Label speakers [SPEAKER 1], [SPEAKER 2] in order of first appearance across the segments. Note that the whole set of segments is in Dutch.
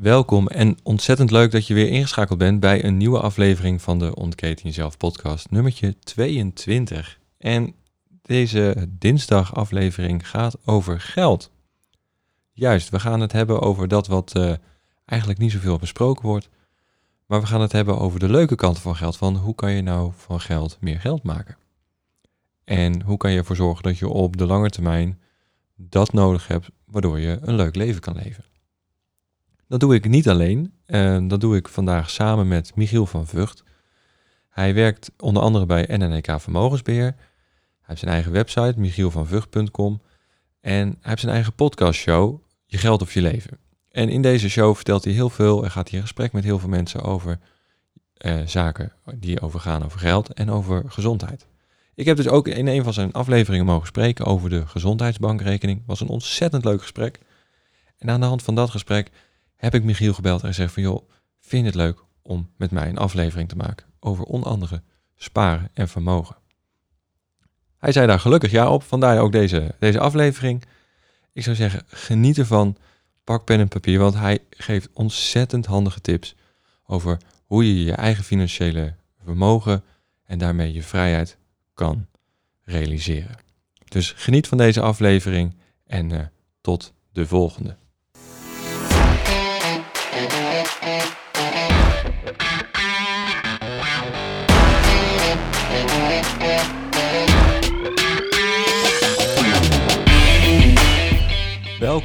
[SPEAKER 1] Welkom en ontzettend leuk dat je weer ingeschakeld bent bij een nieuwe aflevering van de Ontketen Jezelf podcast, nummertje 22. En deze dinsdag aflevering gaat over geld. Juist, we gaan het hebben over dat wat uh, eigenlijk niet zoveel besproken wordt, maar we gaan het hebben over de leuke kanten van geld, van hoe kan je nou van geld meer geld maken? En hoe kan je ervoor zorgen dat je op de lange termijn dat nodig hebt, waardoor je een leuk leven kan leven? Dat doe ik niet alleen. Uh, dat doe ik vandaag samen met Michiel van Vught. Hij werkt onder andere bij NNEK Vermogensbeheer. Hij heeft zijn eigen website, michielvanvught.com. En hij heeft zijn eigen podcastshow, Je Geld of Je Leven. En in deze show vertelt hij heel veel en gaat hij in gesprek met heel veel mensen over uh, zaken die overgaan over geld en over gezondheid. Ik heb dus ook in een van zijn afleveringen mogen spreken over de gezondheidsbankrekening. Was een ontzettend leuk gesprek. En aan de hand van dat gesprek heb ik Michiel gebeld en gezegd van joh, vind je het leuk om met mij een aflevering te maken over onder andere sparen en vermogen. Hij zei daar gelukkig ja op, vandaar ook deze, deze aflevering. Ik zou zeggen, geniet ervan, pak pen en papier, want hij geeft ontzettend handige tips over hoe je je eigen financiële vermogen en daarmee je vrijheid kan realiseren. Dus geniet van deze aflevering en uh, tot de volgende.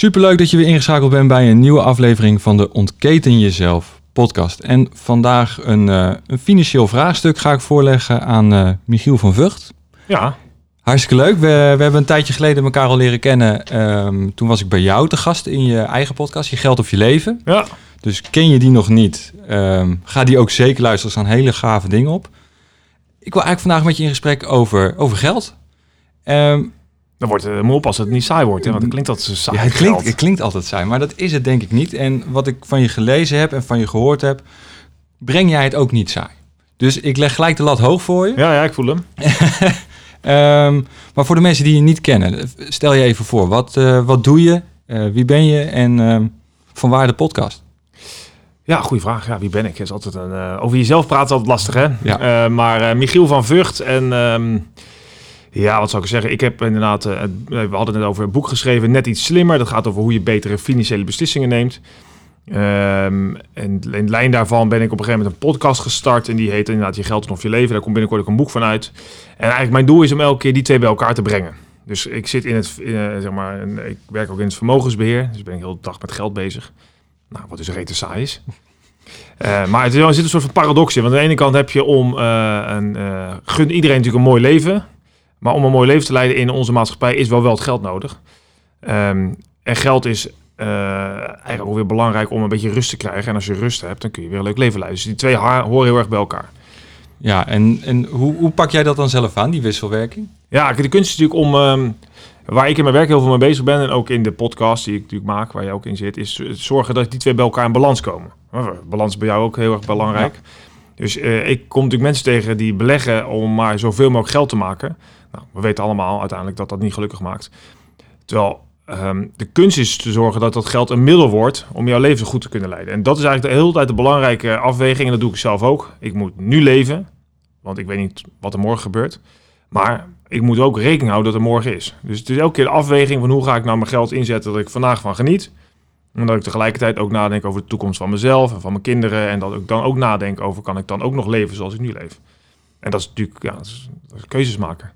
[SPEAKER 1] Superleuk dat je weer ingeschakeld bent bij een nieuwe aflevering van de Ontketen Jezelf podcast. En vandaag een, uh, een financieel vraagstuk ga ik voorleggen aan uh, Michiel van Vught.
[SPEAKER 2] Ja.
[SPEAKER 1] Hartstikke leuk. We, we hebben een tijdje geleden elkaar al leren kennen. Um, toen was ik bij jou te gast in je eigen podcast, Je Geld of Je Leven.
[SPEAKER 2] Ja.
[SPEAKER 1] Dus ken je die nog niet, um, ga die ook zeker luisteren. Er staan hele gave dingen op. Ik wil eigenlijk vandaag met je in gesprek over, over geld. Um,
[SPEAKER 2] dan wordt het moe op als het niet saai wordt. Hè? Want het klinkt altijd saai.
[SPEAKER 1] Ja, het klinkt, het klinkt altijd saai, maar dat is het denk ik niet. En wat ik van je gelezen heb en van je gehoord heb, breng jij het ook niet saai. Dus ik leg gelijk de lat hoog voor je.
[SPEAKER 2] Ja, ja ik voel hem.
[SPEAKER 1] um, maar voor de mensen die je niet kennen, stel je even voor. Wat, uh, wat doe je? Uh, wie ben je? En uh, van waar de podcast?
[SPEAKER 2] Ja, goede vraag. Ja, wie ben ik? Is altijd een, over jezelf praten is altijd lastig, hè?
[SPEAKER 1] Ja.
[SPEAKER 2] maar Michiel van Vught en... Um, ja, wat zou ik zeggen? Ik heb inderdaad, uh, we hadden het over een boek geschreven, net iets slimmer. Dat gaat over hoe je betere financiële beslissingen neemt. Um, en in lijn daarvan ben ik op een gegeven moment een podcast gestart. En die heet inderdaad Je Geld of Je Leven. Daar komt binnenkort ook een boek van uit. En eigenlijk mijn doel is om elke keer die twee bij elkaar te brengen. Dus ik zit in het, uh, zeg maar, ik werk ook in het vermogensbeheer. Dus ben ik de dag met geld bezig. Nou, wat dus rete saai is. Uh, maar het, er zit een soort van paradox in. Want aan de ene kant heb je om een, gun iedereen natuurlijk een mooi leven. Maar om een mooi leven te leiden in onze maatschappij is wel wel het geld nodig. Um, en geld is uh, eigenlijk ook weer belangrijk om een beetje rust te krijgen. En als je rust hebt, dan kun je weer een leuk leven leiden. Dus die twee horen heel erg bij elkaar.
[SPEAKER 1] Ja, en, en hoe, hoe pak jij dat dan zelf aan, die wisselwerking?
[SPEAKER 2] Ja, de kunst is natuurlijk om, um, waar ik in mijn werk heel veel mee bezig ben... en ook in de podcast die ik natuurlijk maak, waar je ook in zit... is zorgen dat die twee bij elkaar in balans komen. Balans bij jou ook heel erg belangrijk. Ja. Dus uh, ik kom natuurlijk mensen tegen die beleggen om maar zoveel mogelijk geld te maken... Nou, we weten allemaal uiteindelijk dat dat niet gelukkig maakt. Terwijl um, de kunst is te zorgen dat dat geld een middel wordt om jouw leven goed te kunnen leiden. En dat is eigenlijk de hele tijd de belangrijke afweging. En dat doe ik zelf ook. Ik moet nu leven, want ik weet niet wat er morgen gebeurt. Maar ik moet ook rekening houden dat er morgen is. Dus het is elke keer de afweging van hoe ga ik nou mijn geld inzetten dat ik vandaag van geniet. Omdat ik tegelijkertijd ook nadenk over de toekomst van mezelf en van mijn kinderen. En dat ik dan ook nadenk over, kan ik dan ook nog leven zoals ik nu leef? En dat is natuurlijk, ja, dat dat is keuzes maken.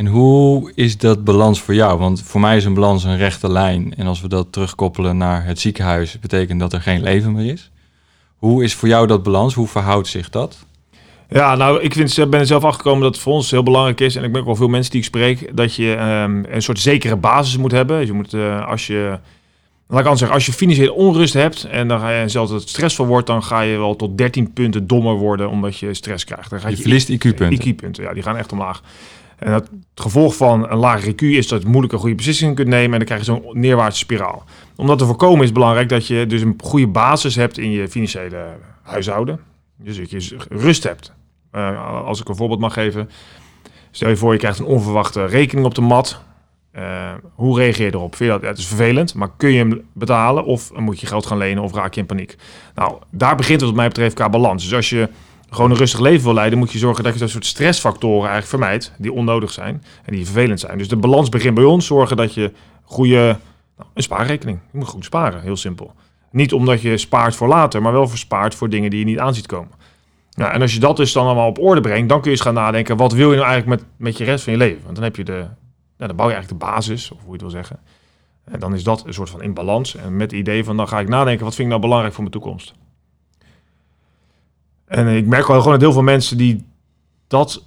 [SPEAKER 1] En hoe is dat balans voor jou? Want voor mij is een balans een rechte lijn. En als we dat terugkoppelen naar het ziekenhuis, betekent dat er geen leven meer is. Hoe is voor jou dat balans? Hoe verhoudt zich dat?
[SPEAKER 2] Ja, nou, ik vind, ben er zelf achtergekomen dat het voor ons heel belangrijk is. En ik ben ook wel veel mensen die ik spreek, dat je um, een soort zekere basis moet hebben. Dus je moet, uh, als je, laat ik anders zeggen, als je financiële onrust hebt en dan ga je zelfs het stressvol wordt, dan ga je wel tot 13 punten dommer worden omdat je stress krijgt. Dan ga
[SPEAKER 1] je, je verliest IQ-punten.
[SPEAKER 2] IQ-punten, ja, die gaan echt omlaag. En het gevolg van een lage IQ is dat je moeilijke goede beslissingen kunt nemen en dan krijg je zo'n neerwaartse spiraal. Om dat te voorkomen is belangrijk dat je dus een goede basis hebt in je financiële huishouden. Dus dat je rust hebt. Uh, als ik een voorbeeld mag geven. Stel je voor, je krijgt een onverwachte rekening op de mat. Uh, hoe reageer je erop? Vind je dat? Het is vervelend, maar kun je hem betalen of moet je geld gaan lenen of raak je in paniek? Nou, daar begint het wat mij betreft qua balans. Dus als je gewoon een rustig leven wil leiden, moet je zorgen dat je dat soort stressfactoren eigenlijk vermijdt die onnodig zijn en die vervelend zijn. Dus de balans begint bij ons, zorgen dat je goede, nou, een spaarrekening, je moet goed sparen, heel simpel. Niet omdat je spaart voor later, maar wel voor spaart voor dingen die je niet aan ziet komen. Nou, en als je dat dus dan allemaal op orde brengt, dan kun je eens gaan nadenken, wat wil je nou eigenlijk met, met je rest van je leven? Want dan heb je de, dan bouw je eigenlijk de basis, of hoe je het wil zeggen. En dan is dat een soort van in balans. En met het idee van, dan ga ik nadenken, wat vind ik nou belangrijk voor mijn toekomst? En ik merk wel gewoon dat heel veel mensen die dat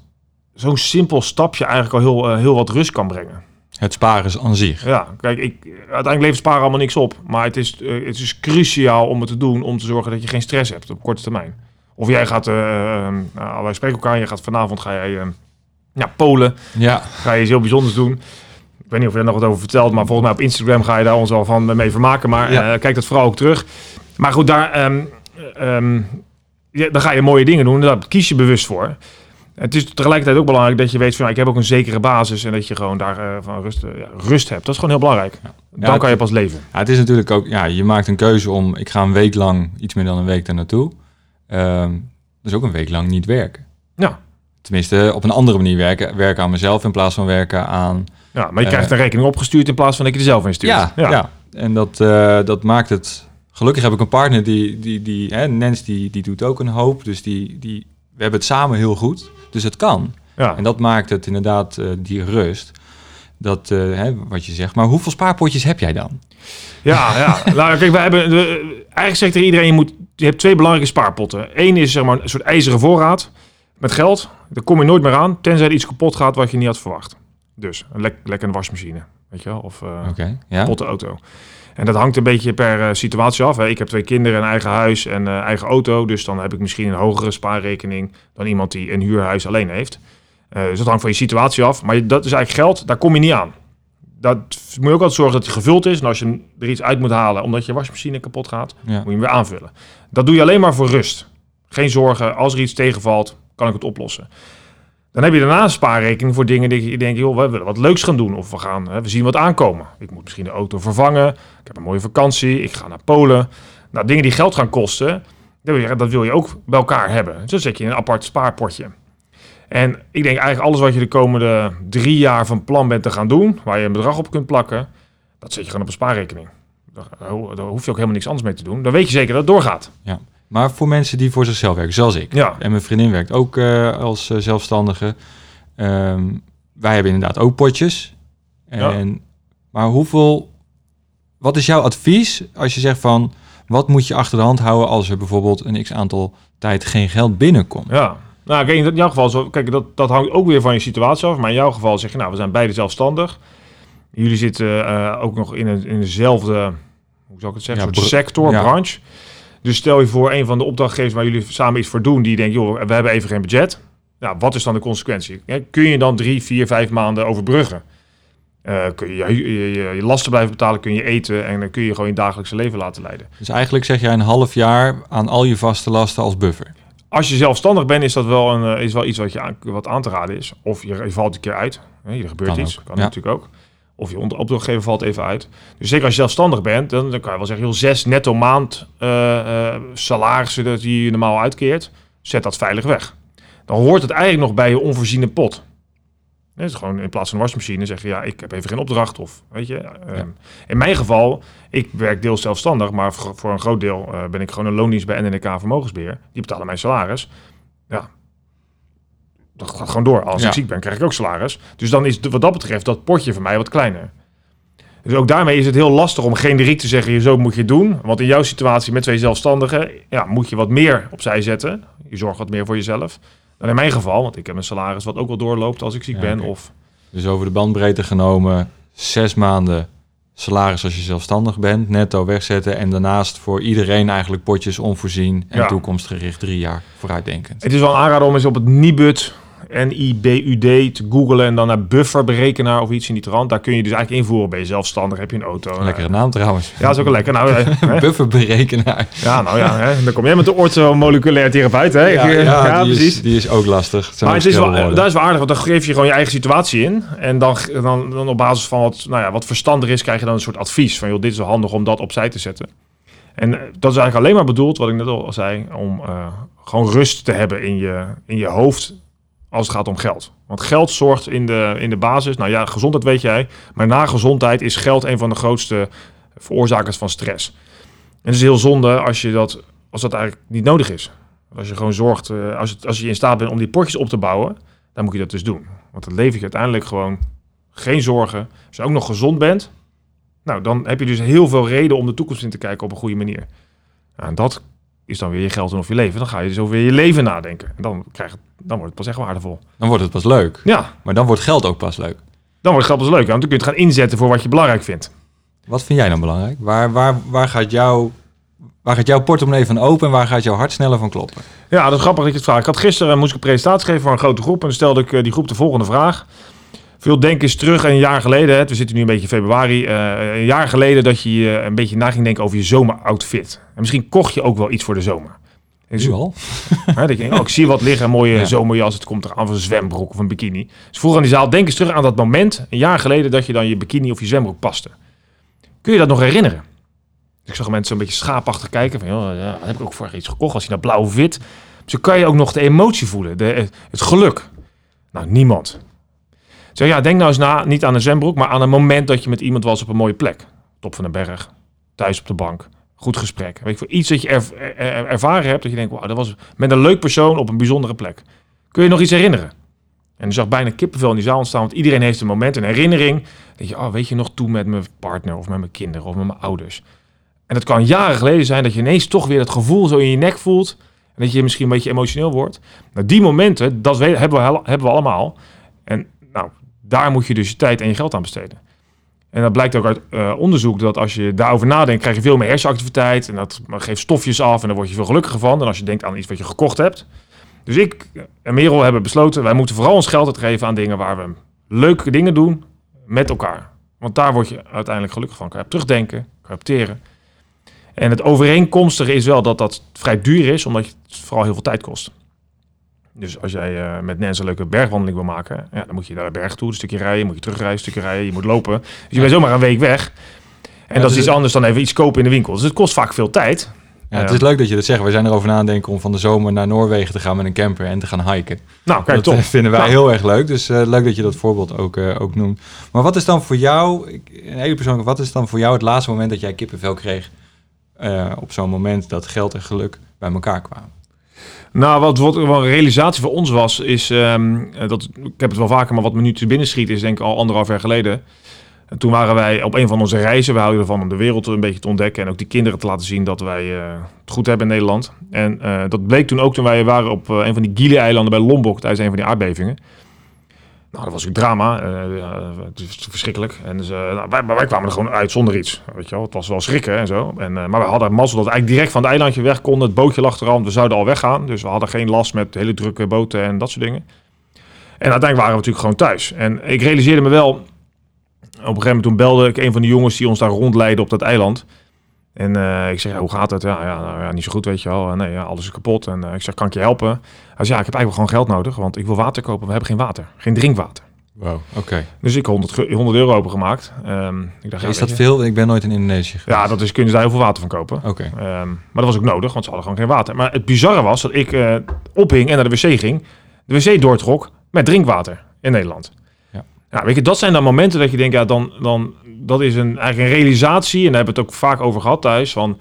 [SPEAKER 2] zo'n simpel stapje eigenlijk al heel, uh, heel wat rust kan brengen.
[SPEAKER 1] Het sparen is aan zich.
[SPEAKER 2] Ja, kijk, ik, uiteindelijk levert sparen allemaal niks op. Maar het is, uh, het is cruciaal om het te doen om te zorgen dat je geen stress hebt op korte termijn. Of jij gaat, uh, nou, wij spreken elkaar, je gaat vanavond ga jij ja, Polen.
[SPEAKER 1] Ja.
[SPEAKER 2] Ga je iets heel bijzonders doen. Ik weet niet of je er nog wat over vertelt, maar volgens mij op Instagram ga je daar ons al van mee vermaken. Maar ja. kijk dat vooral ook terug. Maar goed, daar, um, um, ja, dan ga je mooie dingen doen. Daar kies je bewust voor. Het is tegelijkertijd ook belangrijk dat je weet van nou, ik heb ook een zekere basis en dat je gewoon daar uh, van rust, uh, ja, rust hebt. Dat is gewoon heel belangrijk. Ja. Dan kan je pas leven.
[SPEAKER 1] Ja, het is natuurlijk ook, ja, je maakt een keuze om, ik ga een week lang, iets meer dan een week daar naartoe. Um, dus ook een week lang niet werken.
[SPEAKER 2] Ja.
[SPEAKER 1] Tenminste, op een andere manier werken. Werken aan mezelf in plaats van werken aan...
[SPEAKER 2] Ja, maar je krijgt uh, een rekening opgestuurd in plaats van dat je er zelf in stuurt.
[SPEAKER 1] Ja, ja. ja. en dat, dat maakt het gelukkig heb ik een partner die, die, die hè, Nens, die, die doet ook een hoop. Dus die, die, we hebben het samen heel goed. Dus het kan.
[SPEAKER 2] Ja.
[SPEAKER 1] En dat maakt het inderdaad uh, die rust. Dat, uh, hè, wat je zegt. Maar hoeveel spaarpotjes heb jij dan?
[SPEAKER 2] Ja, ja. nou, kijk, wij hebben. De, eigenlijk zegt er iedereen: je, moet, je hebt twee belangrijke spaarpotten. Eén is zeg maar een soort ijzeren voorraad met geld. Daar kom je nooit meer aan, tenzij er iets kapot gaat wat je niet had verwacht. Dus een lek, lekker een wasmachine, weet je wel? Of uh,
[SPEAKER 1] okay,
[SPEAKER 2] ja. kapotte auto. En dat hangt een beetje per uh, situatie af. Hè. Ik heb twee kinderen, een eigen huis en uh, eigen auto. Dus dan heb ik misschien een hogere spaarrekening dan iemand die een huurhuis alleen heeft. Dus dat hangt van je situatie af. Maar dat is eigenlijk geld, daar kom je niet aan. Dat moet je ook altijd zorgen dat hij gevuld is. En als je er iets uit moet halen omdat je wasmachine kapot gaat, ja. moet je hem weer aanvullen. Dat doe je alleen maar voor rust. Geen zorgen, als er iets tegenvalt, kan ik het oplossen. Dan heb je daarna een spaarrekening voor dingen die je denkt, joh, we willen wat leuks gaan doen. Of we, gaan, we zien wat aankomen. Ik moet misschien de auto vervangen. Ik heb een mooie vakantie. Ik ga naar Polen. Nou, dingen die geld gaan kosten, dat wil je, ook bij elkaar hebben. Zo zet je een apart spaarpotje. En ik denk eigenlijk alles wat je de komende drie jaar van plan bent te gaan doen, waar je een bedrag op kunt plakken, dat zet je gewoon op een spaarrekening. Daar, daar hoef je ook helemaal niks anders mee te doen. Dan weet je zeker dat het doorgaat.
[SPEAKER 1] Ja. Maar voor mensen die voor zichzelf werken, zoals ik.
[SPEAKER 2] Ja.
[SPEAKER 1] En mijn vriendin werkt ook uh, als uh, zelfstandige. Um, wij hebben inderdaad ook potjes. En, ja. Maar hoeveel... Wat is jouw advies als je zegt van... Wat moet je achter de hand houden als er bijvoorbeeld een x-aantal tijd geen geld binnenkomt?
[SPEAKER 2] Ja, nou kijk, in jouw geval... Zo, kijk, dat, dat hangt ook weer van je situatie af. Maar in jouw geval zeg je, nou, we zijn beide zelfstandig. Jullie zitten uh, ook nog in, een, in dezelfde... Hoe zou ik het zeggen? Ja, soort sector, ja. branche. Dus stel je voor, een van de opdrachtgevers waar jullie samen iets voor doen, die denkt, joh, we hebben even geen budget. Nou, wat is dan de consequentie? Kun je dan drie, vier, vijf maanden overbruggen? Uh, kun je je, je je, lasten blijven betalen, kun je eten en dan kun je gewoon je dagelijkse leven laten leiden.
[SPEAKER 1] Dus eigenlijk zeg jij een half jaar aan al je vaste lasten als buffer?
[SPEAKER 2] Als je zelfstandig bent, is dat wel, een, is wel iets wat, je aan, wat aan te raden is. Of je, je valt een keer uit, er gebeurt
[SPEAKER 1] Kan
[SPEAKER 2] iets,
[SPEAKER 1] ook,
[SPEAKER 2] kan
[SPEAKER 1] ja.
[SPEAKER 2] natuurlijk ook. Of je opdrachtgever valt even uit. Dus zeker als je zelfstandig bent, dan, dan kan je wel zeggen, joh, zes netto maand eh, salarissen dat je normaal uitkeert, zet dat veilig weg. Dan hoort het eigenlijk nog bij je onvoorziene pot. Het is gewoon in plaats van een wasmachine zeggen, ja, ik heb even geen opdracht. Of weet je, ehm, in mijn geval, ik werk deels zelfstandig, maar voor, voor een groot deel eh, ben ik gewoon een loondienst bij NNK Vermogensbeheer. Die betalen mijn salaris. Ja, dat gaat gewoon door. Als
[SPEAKER 1] Ja.
[SPEAKER 2] ik ziek ben, krijg ik ook salaris. Dus dan is wat dat betreft dat potje voor mij wat kleiner. Dus ook daarmee is het heel lastig om generiek te zeggen, zo moet je het doen. Want in jouw situatie met twee zelfstandigen, ja, moet je wat meer opzij zetten. Je zorgt wat meer voor jezelf. Dan in mijn geval, want ik heb een salaris wat ook wel doorloopt als ik ziek
[SPEAKER 1] Ja,
[SPEAKER 2] ben. Of
[SPEAKER 1] Dus over de bandbreedte genomen, zes maanden salaris als je zelfstandig bent, netto wegzetten. En daarnaast voor iedereen eigenlijk potjes onvoorzien en
[SPEAKER 2] Ja.
[SPEAKER 1] toekomstgericht drie jaar vooruitdenkend.
[SPEAKER 2] Het is wel een aanrader om eens op het Nibud, N-I-B-U-D, te googlen en dan naar bufferberekenaar of iets in die trant. Daar kun je dus eigenlijk invoeren. Ben je zelfstandig, heb je een auto.
[SPEAKER 1] Lekkere naam trouwens.
[SPEAKER 2] Ja, dat is ook wel lekker. Nou, eh?
[SPEAKER 1] Bufferberekenaar.
[SPEAKER 2] ja, nou ja, hè? dan kom jij met de orthomoleculair therapeut, hè?
[SPEAKER 1] Ja, ja, die,
[SPEAKER 2] precies.
[SPEAKER 1] Is, die is ook lastig. Het
[SPEAKER 2] Maar het is wel, dat is wel aardig, want dan geef je gewoon je eigen situatie in. En dan, dan, dan op basis van wat, nou ja, wat verstandig is, krijg je dan een soort advies. Van, joh, dit is wel handig om dat opzij te zetten. En eh, dat is eigenlijk alleen maar bedoeld, wat ik net al zei, om eh, gewoon rust te hebben in je, in je hoofd als het gaat om geld. Want geld zorgt in de, in de basis, nou ja, gezondheid weet jij, maar na gezondheid is geld een van de grootste veroorzakers van stress. En het is heel zonde als, je dat, als dat eigenlijk niet nodig is. Als je gewoon zorgt, eh, als, het, als je in staat bent om die potjes op te bouwen, dan moet je dat dus doen. Want dan lever je uiteindelijk gewoon geen zorgen. Als je ook nog gezond bent, nou, dan heb je dus heel veel reden om de toekomst in te kijken op een goede manier. Nou, en dat is dan weer je geld en of je leven. Dan ga je dus over je leven nadenken. En dan, krijg dan wordt het pas echt waardevol.
[SPEAKER 1] Dan wordt het pas leuk.
[SPEAKER 2] Ja,
[SPEAKER 1] Maar dan wordt geld ook pas leuk.
[SPEAKER 2] dan wordt geld dus leuk. Want dan kun je het gaan inzetten voor wat je belangrijk vindt.
[SPEAKER 1] Wat vind jij dan belangrijk? Waar, waar, waar, gaat, jouw, waar gaat jouw portemonnee van open en waar gaat jouw hart sneller van kloppen?
[SPEAKER 2] Ja, dat is grappig dat je het vraagt. Ik had gisteren moest ik een presentatie geven voor een grote groep. En dan stelde ik eh, die groep de volgende vraag. Veel denken eens terug een jaar geleden. Hè, we zitten nu een beetje in februari. eh, een jaar geleden dat je een beetje na ging denken over je zomeroutfit. En misschien kocht je ook wel iets voor de zomer. En
[SPEAKER 1] Nu al?
[SPEAKER 2] Hè, dat je denkt, oh, ik zie wat liggen, een mooie
[SPEAKER 1] Ja.
[SPEAKER 2] zomerjas. Het komt eraan van een zwembroek of een bikini. Dus vroeg aan die zaal, denk eens terug aan dat moment, een jaar geleden, dat je dan je bikini of je zwembroek paste. Kun je dat nog herinneren? Ik zag mensen zo'n beetje schaapachtig kijken. Van, joh, ja, heb ik ook vorig iets gekocht. Als je nou blauw of wit. Dus kan je ook nog de emotie voelen, de, het geluk. Nou, niemand. Zeg ja, denk nou eens na, niet aan een zwembroek, maar aan een moment dat je met iemand was op een mooie plek. Top van een berg, thuis op de bank, goed gesprek. Weet je, iets dat je erv- er- er- ervaren hebt, dat je denkt, wauw, dat was met een leuk persoon op een bijzondere plek. Kun je nog iets herinneren? En je zag bijna kippenvel in die zaal ontstaan, want iedereen heeft een moment, een herinnering. Dat je, oh, weet je nog, toen met mijn partner of met mijn kinderen of met mijn ouders. En het kan jaren geleden zijn dat je ineens toch weer dat gevoel zo in je nek voelt. En dat je misschien een beetje emotioneel wordt. Nou, die momenten, dat hebben, we, hebben we allemaal. En daar moet je dus je tijd en je geld aan besteden. En dat blijkt ook uit eh, onderzoek dat als je daarover nadenkt, krijg je veel meer hersenactiviteit. En dat geeft stofjes af en daar word je veel gelukkiger van dan als je denkt aan iets wat je gekocht hebt. Dus ik en Merel hebben besloten, wij moeten vooral ons geld uitgeven aan dingen waar we leuke dingen doen met elkaar. Want daar word je uiteindelijk gelukkig van. Kan je terugdenken, opteren. En het overeenkomstige is wel dat dat vrij duur is, omdat het vooral heel veel tijd kost. Dus als jij eh, met Nens een leuke bergwandeling wil maken, ja, dan moet je naar de berg toe, een stukje rijden, moet je terugrijden, een stukje rijden, je moet lopen. Dus je bent zomaar een week weg. En
[SPEAKER 1] Ja,
[SPEAKER 2] dat is
[SPEAKER 1] dus
[SPEAKER 2] iets anders dan even iets kopen in de winkel. Dus het kost vaak veel tijd.
[SPEAKER 1] Ja, het is leuk dat je dat zegt. We zijn erover nadenken om van de zomer naar Noorwegen te gaan met een camper en te gaan hiken.
[SPEAKER 2] Nou, kijk,
[SPEAKER 1] dat
[SPEAKER 2] top.
[SPEAKER 1] eh, vinden wij
[SPEAKER 2] Nou.
[SPEAKER 1] heel erg leuk. Dus eh, leuk dat je dat voorbeeld ook, ook noemt. Maar wat is dan voor jou, een hele persoonlijke, wat is dan voor jou het laatste moment dat jij kippenvel kreeg op zo'n moment dat geld en geluk bij elkaar kwamen?
[SPEAKER 2] Nou, wat, wat een realisatie voor ons was, is ehm, eh, dat ik heb het wel vaker, maar wat me nu te binnen schiet, is denk ik al anderhalf jaar geleden. En toen waren wij op een van onze reizen. We houden ervan om de wereld een beetje te ontdekken en ook die kinderen te laten zien dat wij eh, het goed hebben in Nederland. En eh, dat bleek toen ook toen wij waren op eh, een van die Gili-eilanden bij Lombok tijdens een van die aardbevingen. Nou, dat was ook drama. eh, ja, het is verschrikkelijk. En dus, eh, nou, wij, wij kwamen er gewoon uit zonder iets. Weet je wel, het was wel schrikken en zo. En, eh, maar we hadden mazzel dat we eigenlijk direct van het eilandje weg konden. Het bootje lag er al, we zouden al weggaan. Dus we hadden geen last met hele drukke boten en dat soort dingen. En uiteindelijk waren we natuurlijk gewoon thuis. En ik realiseerde me wel... Op een gegeven moment toen belde ik een van de jongens die ons daar rondleidde op dat eiland. En eh, ik zeg, ja, hoe gaat het? Ja, ja, nou, ja, niet zo goed, weet je wel. En, nee, ja, alles is kapot. En eh, ik zeg, kan ik je helpen? Hij zei, ja, ik heb eigenlijk gewoon geld nodig, want ik wil water kopen. We hebben geen water, geen drinkwater.
[SPEAKER 1] Wow, oké.
[SPEAKER 2] Dus ik 100, ge- 100 euro opengemaakt. Ehm ik dacht, ja,
[SPEAKER 1] Is dat
[SPEAKER 2] je.
[SPEAKER 1] veel? Ik ben nooit in Indonesië geweest.
[SPEAKER 2] Ja, dat is, kun je daar heel veel water van kopen.
[SPEAKER 1] Oké.
[SPEAKER 2] Ehm, maar dat was ook nodig, want ze hadden gewoon geen water. Maar het bizarre was dat ik eh, ophing en naar de wc ging. De wc doortrok met drinkwater in Nederland. Ja, weet je, dat zijn dan momenten dat je denkt, ja, dan, dan dat is een, eigenlijk een realisatie. En daar hebben we het ook vaak over gehad thuis. Van,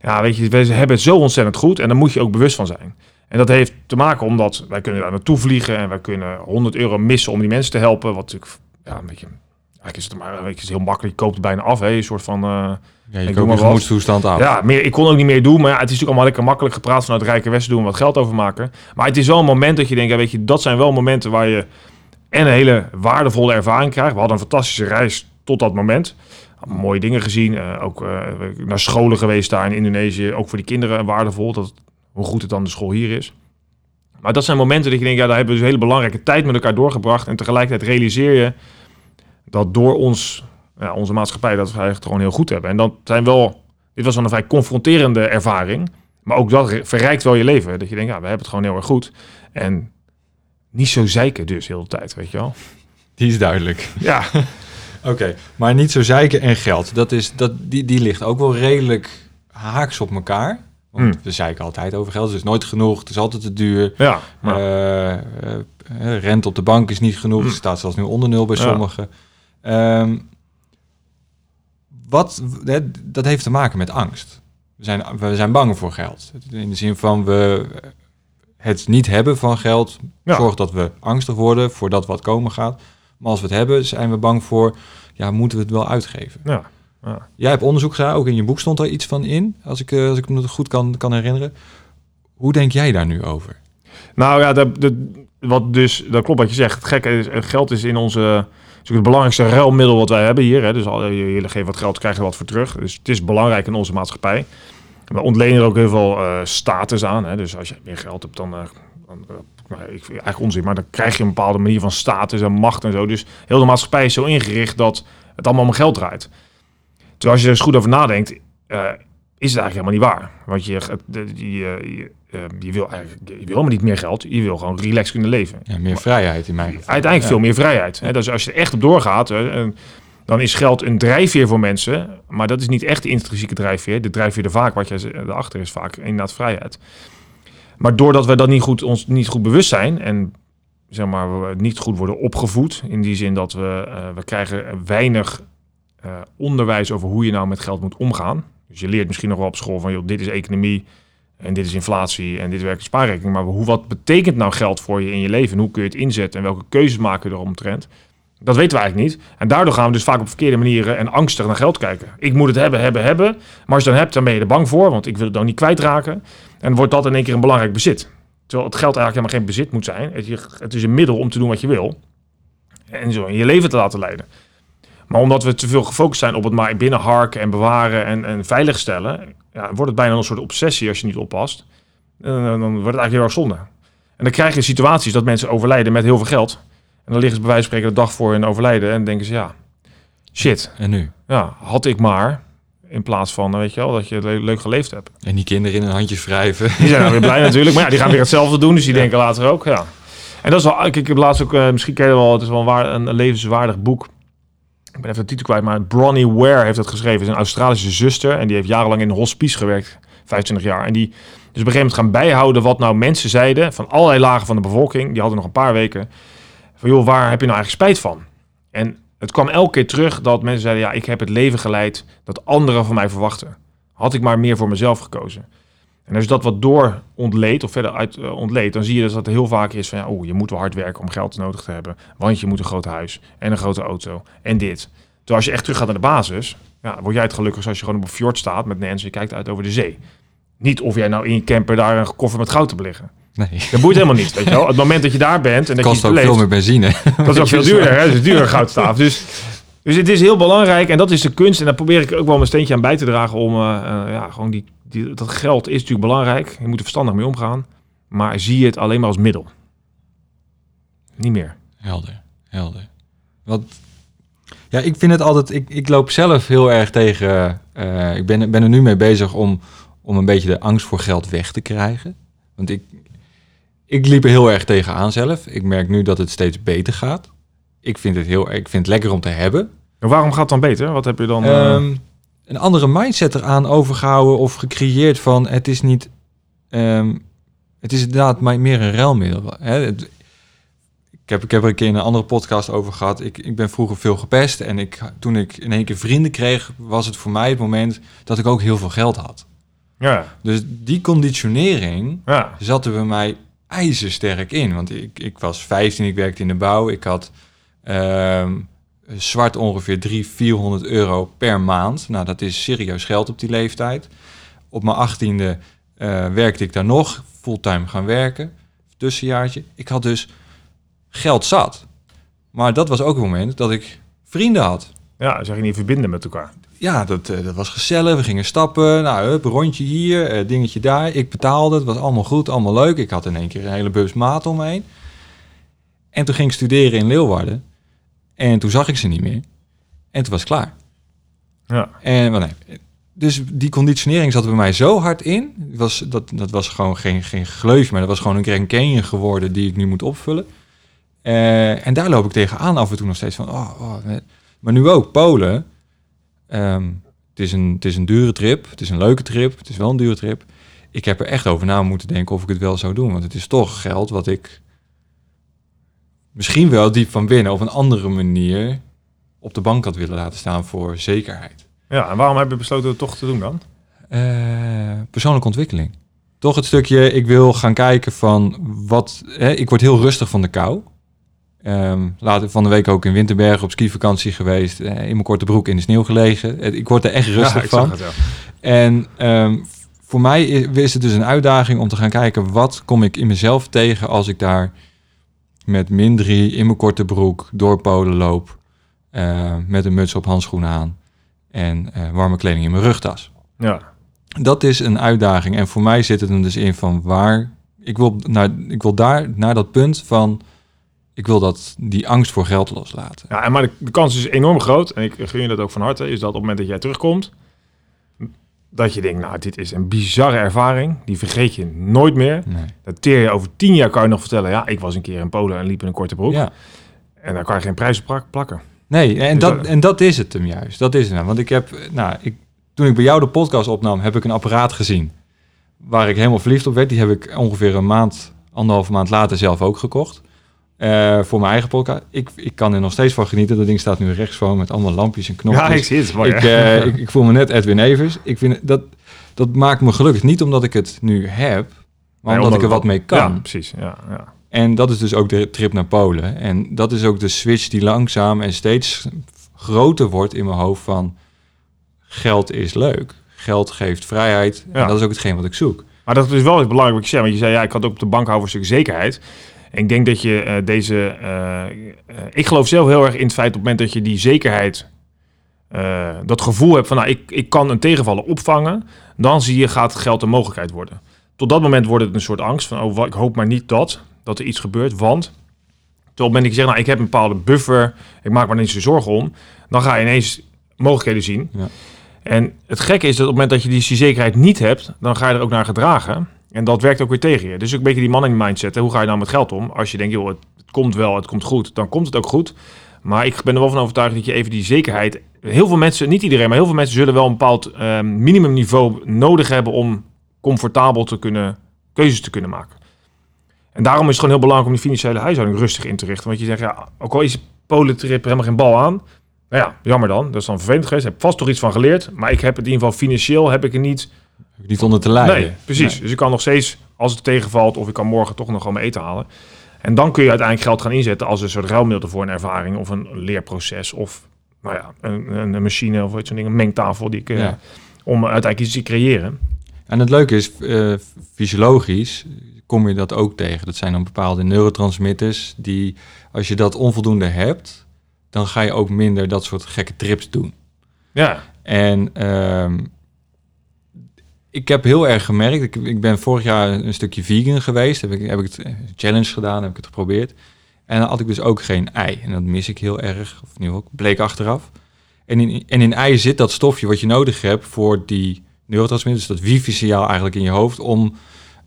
[SPEAKER 2] ja, weet je, we hebben het zo ontzettend goed en daar moet je ook bewust van zijn. En dat heeft te maken omdat wij kunnen daar naartoe vliegen en wij kunnen 100 euro missen om die mensen te helpen. Wat natuurlijk, ja, een beetje, eigenlijk is het maar, weet je, is heel makkelijk. Je koopt het bijna af, hè, een soort van. Uh,
[SPEAKER 1] ja, je koopt gemoedstoestand af.
[SPEAKER 2] ja, meer, ik kon ook niet meer doen, maar ja, het is natuurlijk allemaal lekker makkelijk gepraat vanuit Rijke Westen doen, wat geld overmaken. Maar het is wel een moment dat je denkt, ja, weet je, dat zijn wel momenten waar je en een hele waardevolle ervaring krijgt. We hadden een fantastische reis tot dat moment. Mooie dingen gezien, eh, ook eh, naar scholen geweest daar in Indonesië, ook voor die kinderen waardevol, dat, hoe goed het dan de school hier is. Maar dat zijn momenten dat je denkt, ja, daar hebben we dus een hele belangrijke tijd met elkaar doorgebracht. En tegelijkertijd realiseer je dat door ons, ja, onze maatschappij, dat we eigenlijk gewoon heel goed hebben. En dat zijn wel, dit was wel een vrij confronterende ervaring. Maar ook dat verrijkt wel je leven. Dat je denkt, ja, we hebben het gewoon heel erg goed. En niet zo zeiken dus heel de tijd, weet je wel.
[SPEAKER 1] Die is duidelijk.
[SPEAKER 2] Ja,
[SPEAKER 1] Oké, maar niet zo zeiken en geld. Dat is, dat, die, die ligt ook wel redelijk haaks op elkaar. Want
[SPEAKER 2] Hmm.
[SPEAKER 1] we zeiken altijd over geld. Het is nooit genoeg. Het is altijd te duur.
[SPEAKER 2] ja. maar-
[SPEAKER 1] Eh, eh, eh, rente op de bank is niet genoeg.
[SPEAKER 2] Hmm.
[SPEAKER 1] Het staat zelfs nu onder nul bij
[SPEAKER 2] Ja.
[SPEAKER 1] sommigen. Ehm, wat, dat heeft te maken met angst. We zijn, we zijn bang voor geld. In de zin van we het niet hebben van geld
[SPEAKER 2] Ja.
[SPEAKER 1] zorgt dat we angstig worden voor dat wat komen gaat. Maar als we het hebben, zijn we bang voor, ja, moeten we het wel uitgeven?
[SPEAKER 2] ja, ja.
[SPEAKER 1] Jij hebt onderzoek gedaan, ook in je boek stond daar iets van in, als ik, eh, als ik me goed kan, kan herinneren. Hoe denk jij daar nu over?
[SPEAKER 2] Nou ja, de, de, wat dus, dat klopt wat je zegt. Het gekke is, geld is in onze, is het belangrijkste ruilmiddel wat wij hebben hier. Hè. Dus al, je, je geeft wat geld, krijg je wat voor terug. Dus het is belangrijk in onze maatschappij. We ontlenen er ook heel veel eh, status aan. Hè. Dus als je meer geld hebt, dan, eh, dan eh, nou, ik vind eigenlijk onzin, maar dan krijg je een bepaalde manier van status en macht en zo. Dus heel de maatschappij is zo ingericht dat het allemaal om geld draait. Terwijl als je er eens goed over nadenkt, eh, is het eigenlijk helemaal niet waar. Want je, eh, je, eh, je wil eigenlijk je wil helemaal niet meer geld. Je wil gewoon relaxed kunnen leven.
[SPEAKER 1] Ja, meer vrijheid in mijn geval.
[SPEAKER 2] Uiteindelijk
[SPEAKER 1] Ja.
[SPEAKER 2] veel meer vrijheid. Hè? Dus als je er echt op doorgaat, hè, en dan is geld een drijfveer voor mensen. Maar dat is niet echt de intrinsieke drijfveer. De drijfveer er vaak, wat je ze- erachter is vaak inderdaad vrijheid. Maar doordat we dat niet goed, ons niet goed bewust zijn en zeg maar, niet goed worden opgevoed, in die zin dat we, eh, we krijgen weinig eh, onderwijs over hoe je nou met geld moet omgaan. Dus je leert misschien nog wel op school van, joh, dit is economie en dit is inflatie en dit werkt spaarrekening. Maar hoe, wat betekent nou geld voor je in je leven? En hoe kun je het inzetten en welke keuzes maken we eromtrent? Dat weten we eigenlijk niet. En daardoor gaan we dus vaak op verkeerde manieren en angstig naar geld kijken. Ik moet het hebben, hebben, hebben. Maar als je dan hebt, dan ben je er bang voor, want ik wil het dan niet kwijtraken. En wordt dat in één keer een belangrijk bezit. Terwijl het geld eigenlijk helemaal geen bezit moet zijn. Het, is een middel om te doen wat je wil. En zo in je leven te laten leiden. Maar omdat we te veel gefocust zijn op het maar binnenharken en bewaren en, en veiligstellen, ja, wordt het bijna een soort obsessie als je niet oppast. En dan wordt het eigenlijk heel erg zonde. En dan krijg je situaties dat mensen overlijden met heel veel geld. En dan liggen ze bij wijze van spreken de dag voor hun overlijden en denken ze, ja, shit,
[SPEAKER 1] En nu?
[SPEAKER 2] ja, had ik maar. In plaats van, weet je wel, dat je le- leuk geleefd hebt.
[SPEAKER 1] En die kinderen in hun handjes wrijven.
[SPEAKER 2] Die zijn dan weer blij natuurlijk. Maar ja, die gaan weer hetzelfde doen. Dus die denken later ook, ja. En dat is wel, ik, ik heb laatst ook, eh, misschien ken je wel, het is wel een, waar, een, een levenswaardig boek. Ik ben even de titel kwijt, maar Bronnie Ware heeft het geschreven. Het is een Australische zuster en die heeft jarenlang in een hospice gewerkt, 25 jaar. En die dus op een gegeven moment gaan bijhouden wat nou mensen zeiden van allerlei lagen van de bevolking. Die hadden nog een paar weken. Van joh, waar heb je nou eigenlijk spijt van? En het kwam elke keer terug dat mensen zeiden, ja, ik heb het leven geleid dat anderen van mij verwachten. Had ik maar meer voor mezelf gekozen. En als je dat wat door ontleedt of verder uit eh, ontleedt, dan zie je dus dat er heel vaak is van ja, je moet wel hard werken om geld nodig te hebben. Want je moet een groot huis en een grote auto en dit. Terwijl als je echt terug gaat naar de basis, ja, word jij het gelukkig als je gewoon op een fjord staat met mensen en je kijkt uit over de zee. Niet of jij nou in je camper daar een koffer met goud hebt liggen.
[SPEAKER 1] Nee.
[SPEAKER 2] Dat boeit helemaal niet, weet je wel. Het moment dat je daar bent en dat
[SPEAKER 1] kost
[SPEAKER 2] je
[SPEAKER 1] ook veel meer benzine.
[SPEAKER 2] dat is ook veel duurder, hè? Is duurder goudstaaf. Dus, dus het is heel belangrijk en dat is de kunst. En daar probeer ik ook wel mijn steentje aan bij te dragen om, eh, eh, ja, gewoon die, die, dat geld is natuurlijk belangrijk. Je moet er verstandig mee omgaan. Maar zie je het alleen maar als middel. Niet meer.
[SPEAKER 1] Helder, helder. Wat, ja, ik vind het altijd, ik, ik loop zelf heel erg tegen, eh, ik ben, ben er nu mee bezig om, om een beetje de angst voor geld weg te krijgen. Want ik, ik liep er heel erg tegenaan zelf. Ik merk nu dat het steeds beter gaat. Ik vind het heel, ik vind het lekker om te hebben.
[SPEAKER 2] En waarom gaat het dan beter? Wat heb je dan... eh,
[SPEAKER 1] Ehm, een andere mindset eraan overgehouden of gecreëerd van het is niet, ehm, het is inderdaad meer een ruilmiddel. Hè? Het- Ik heb, ik heb er een keer in een andere podcast over gehad. Ik, ik ben vroeger veel gepest. En ik, toen ik in één keer vrienden kreeg, was het voor mij het moment dat ik ook heel veel geld had.
[SPEAKER 2] Ja,
[SPEAKER 1] Dus die conditionering
[SPEAKER 2] ja,
[SPEAKER 1] zat er bij mij ijzersterk in. Want ik, ik was 15, ik werkte in de bouw. Ik had ehm, zwart ongeveer 300, 400 euro per maand. Nou, dat is serieus geld op die leeftijd. Op mijn achttiende eh werkte ik daar nog, fulltime gaan werken. Tussenjaartje. Ik had dus geld zat. Maar dat was ook een moment dat ik vrienden had.
[SPEAKER 2] ja, je niet verbinden met elkaar.
[SPEAKER 1] Ja, dat, eh, dat was gezellig. We gingen stappen. Nou, hup, een rondje hier, eh, dingetje daar. Ik betaalde. Het was allemaal goed, allemaal leuk. Ik had in één keer een hele bus maat om me heen. En toen ging ik studeren in Leeuwarden. En toen zag ik ze niet meer. En toen was het klaar.
[SPEAKER 2] Ja,
[SPEAKER 1] En, maar nee, dus die conditionering zat bij mij zo hard in. Was, dat, dat was gewoon geen, geen gleuf, maar dat was gewoon een Canyon geworden die ik nu moet opvullen. Eh, en daar loop ik tegenaan af en toe nog steeds van. Oh, oh, maar nu ook, Polen. Ehm, het, is een, het is een dure trip. Het is een leuke trip. Het is wel een dure trip. Ik heb er echt over na moeten denken of ik het wel zou doen. Want het is toch geld wat ik misschien wel diep van binnen op een andere manier op de bank had willen laten staan voor zekerheid.
[SPEAKER 2] ja, en waarom heb je besloten het toch te doen dan?
[SPEAKER 1] Eh, persoonlijke ontwikkeling. Toch het stukje, ik wil gaan kijken van wat... Hè, ik word heel rustig van de kou. Ehm later van de week ook in Winterbergen op skivakantie geweest. eh, in mijn korte broek in de sneeuw gelegen. Ik word er echt rustig
[SPEAKER 2] ja,
[SPEAKER 1] van.
[SPEAKER 2] het.
[SPEAKER 1] En ehm, voor mij is het dus een uitdaging om te gaan kijken... wat kom ik in mezelf tegen als ik daar met min drie in mijn korte broek door Polen loop... eh, met een muts op handschoenen aan en eh, warme kleding in mijn rugtas.
[SPEAKER 2] Ja,
[SPEAKER 1] Dat is een uitdaging. En voor mij zit het er dus in van waar... Ik wil, naar, ik wil daar naar dat punt van... Ik wil dat, die angst voor geld loslaten.
[SPEAKER 2] ja en maar de, de kans is enorm groot. En ik gun je dat ook van harte. Is dat op het moment dat jij terugkomt... dat je denkt, nou, dit is een bizarre ervaring. Die vergeet je nooit meer.
[SPEAKER 1] Nee.
[SPEAKER 2] Dat teer je over tien jaar kan je nog vertellen... ja, ik was een keer in Polen en liep in een korte broek.
[SPEAKER 1] Ja.
[SPEAKER 2] En daar kan je geen prijs op plakken.
[SPEAKER 1] Nee, en
[SPEAKER 2] Dus
[SPEAKER 1] dat,
[SPEAKER 2] dat-
[SPEAKER 1] en dat is het hem juist. Dat is het hem. Want ik heb, nou, ik, toen ik bij jou de podcast opnam, heb ik een apparaat gezien. Waar ik helemaal verliefd op werd. Die heb ik ongeveer een maand, anderhalve maand later zelf ook gekocht. Eh, voor mijn eigen podcast. Ik, ik kan er nog steeds van genieten. Dat ding staat nu rechts voor me met allemaal lampjes en knopjes.
[SPEAKER 2] Ja, ik zie het. Mooi,
[SPEAKER 1] ik,
[SPEAKER 2] hè?
[SPEAKER 1] eh, ik, ik voel me net Edwin Evers. Ik vind dat, dat maakt me gelukkig. Niet omdat ik het nu heb, maar
[SPEAKER 2] Nee,
[SPEAKER 1] omdat ik er wat mee kan.
[SPEAKER 2] Ja, precies. Ja, ja.
[SPEAKER 1] En dat is dus ook de trip naar Polen. En dat is ook de switch die langzaam en steeds groter wordt in mijn hoofd van geld is leuk. Geld geeft vrijheid.
[SPEAKER 2] Ja.
[SPEAKER 1] En dat is ook hetgeen wat ik zoek.
[SPEAKER 2] Maar dat is wel iets belangrijk wat je zei. Want je zei, ja, ik had ook op de bank houden voor een stuk zekerheid. En ik denk dat je eh, deze... eh, eh, ik geloof zelf heel erg in het feit op het moment dat je die zekerheid... dat gevoel hebt van, nou, ik, ik kan een tegenvallen opvangen. Dan zie je, gaat geld een mogelijkheid worden. Tot dat moment wordt het een soort angst van, oh, ik hoop maar niet dat, dat er iets gebeurt. Want, tot op het moment dat je zegt, nou, ik heb een bepaalde buffer, ik maak me niet zo zorgen om. Dan ga je ineens mogelijkheden zien.
[SPEAKER 1] Ja.
[SPEAKER 2] En het gekke is dat op het moment dat je die, die zekerheid niet hebt, dan ga je er ook naar gedragen. En dat werkt ook weer tegen je. Dus ook een beetje die man in mindset. Hoe ga je nou met geld om? Als je denkt, joh, het, komt wel, het komt goed, dan komt het ook goed. Maar ik ben er wel van overtuigd dat je even die zekerheid... Heel veel mensen, niet iedereen, maar heel veel mensen zullen wel een bepaald eh, minimumniveau nodig hebben om comfortabel te kunnen, keuzes te kunnen maken. En daarom is het gewoon heel belangrijk om die financiële huishouding rustig in te richten. Want je zegt, ja, ook al is Polentrip helemaal geen bal aan. Nou ja, jammer dan. Dat is dan vervelend geweest. Ik heb vast toch iets van geleerd. Maar ik heb het in ieder geval financieel heb ik er niet
[SPEAKER 1] Niet onder te lijden.
[SPEAKER 2] Nee, precies.
[SPEAKER 1] Nee.
[SPEAKER 2] Dus ik kan nog steeds, als het tegenvalt, of ik kan morgen toch nog gewoon mijn eten halen. En dan kun je uiteindelijk geld gaan inzetten als een soort ruilmiddel voor een ervaring of een leerproces of nou ja, een, een, een machine of iets zo'n ding, een mengtafel die ik, eh,
[SPEAKER 1] Ja.
[SPEAKER 2] om uiteindelijk iets te creëren.
[SPEAKER 1] En het leuke is, eh, fysiologisch kom je dat ook tegen. Dat zijn dan bepaalde neurotransmitters die, als je dat onvoldoende hebt, dan ga je ook minder dat soort gekke trips doen.
[SPEAKER 2] Ja,
[SPEAKER 1] En ehm, ik heb heel erg gemerkt, ik, ik ben vorig jaar een stukje vegan geweest, heb ik, heb ik het eh, challenge gedaan, heb ik het geprobeerd. En dan had ik dus ook geen ei. En dat mis ik heel erg, of nu ook, bleek achteraf. En in, en in ei zit dat stofje wat je nodig hebt voor die neurotransmitters, dat wifi-signaal eigenlijk in je hoofd, om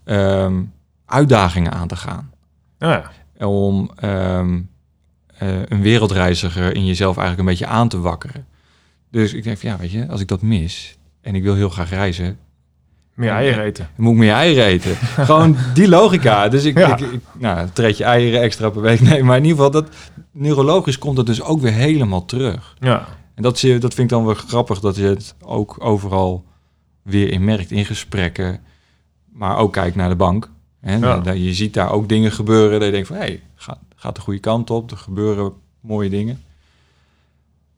[SPEAKER 1] ehm, uitdagingen aan te gaan
[SPEAKER 2] ja,
[SPEAKER 1] om ehm, eh, een wereldreiziger in jezelf eigenlijk een beetje aan te wakkeren. Dus ik denk van ja, weet je, als ik dat mis en ik wil heel graag reizen,
[SPEAKER 2] Meer eieren eten.
[SPEAKER 1] Dan moet ik meer eieren eten. Gewoon die logica. Dus ik,
[SPEAKER 2] Ja.
[SPEAKER 1] ik, ik nou, treed je eieren extra per week. Nee, maar in ieder geval, dat, neurologisch komt het dus ook weer helemaal terug.
[SPEAKER 2] Ja.
[SPEAKER 1] En dat, zie dat vind ik dan wel grappig, dat je het ook overal weer in merkt. In gesprekken, maar ook kijkt naar de bank. En
[SPEAKER 2] Ja.
[SPEAKER 1] je ziet daar ook dingen gebeuren dat je denkt van... hé, hey, gaat, gaat de goede kant op, er gebeuren mooie dingen.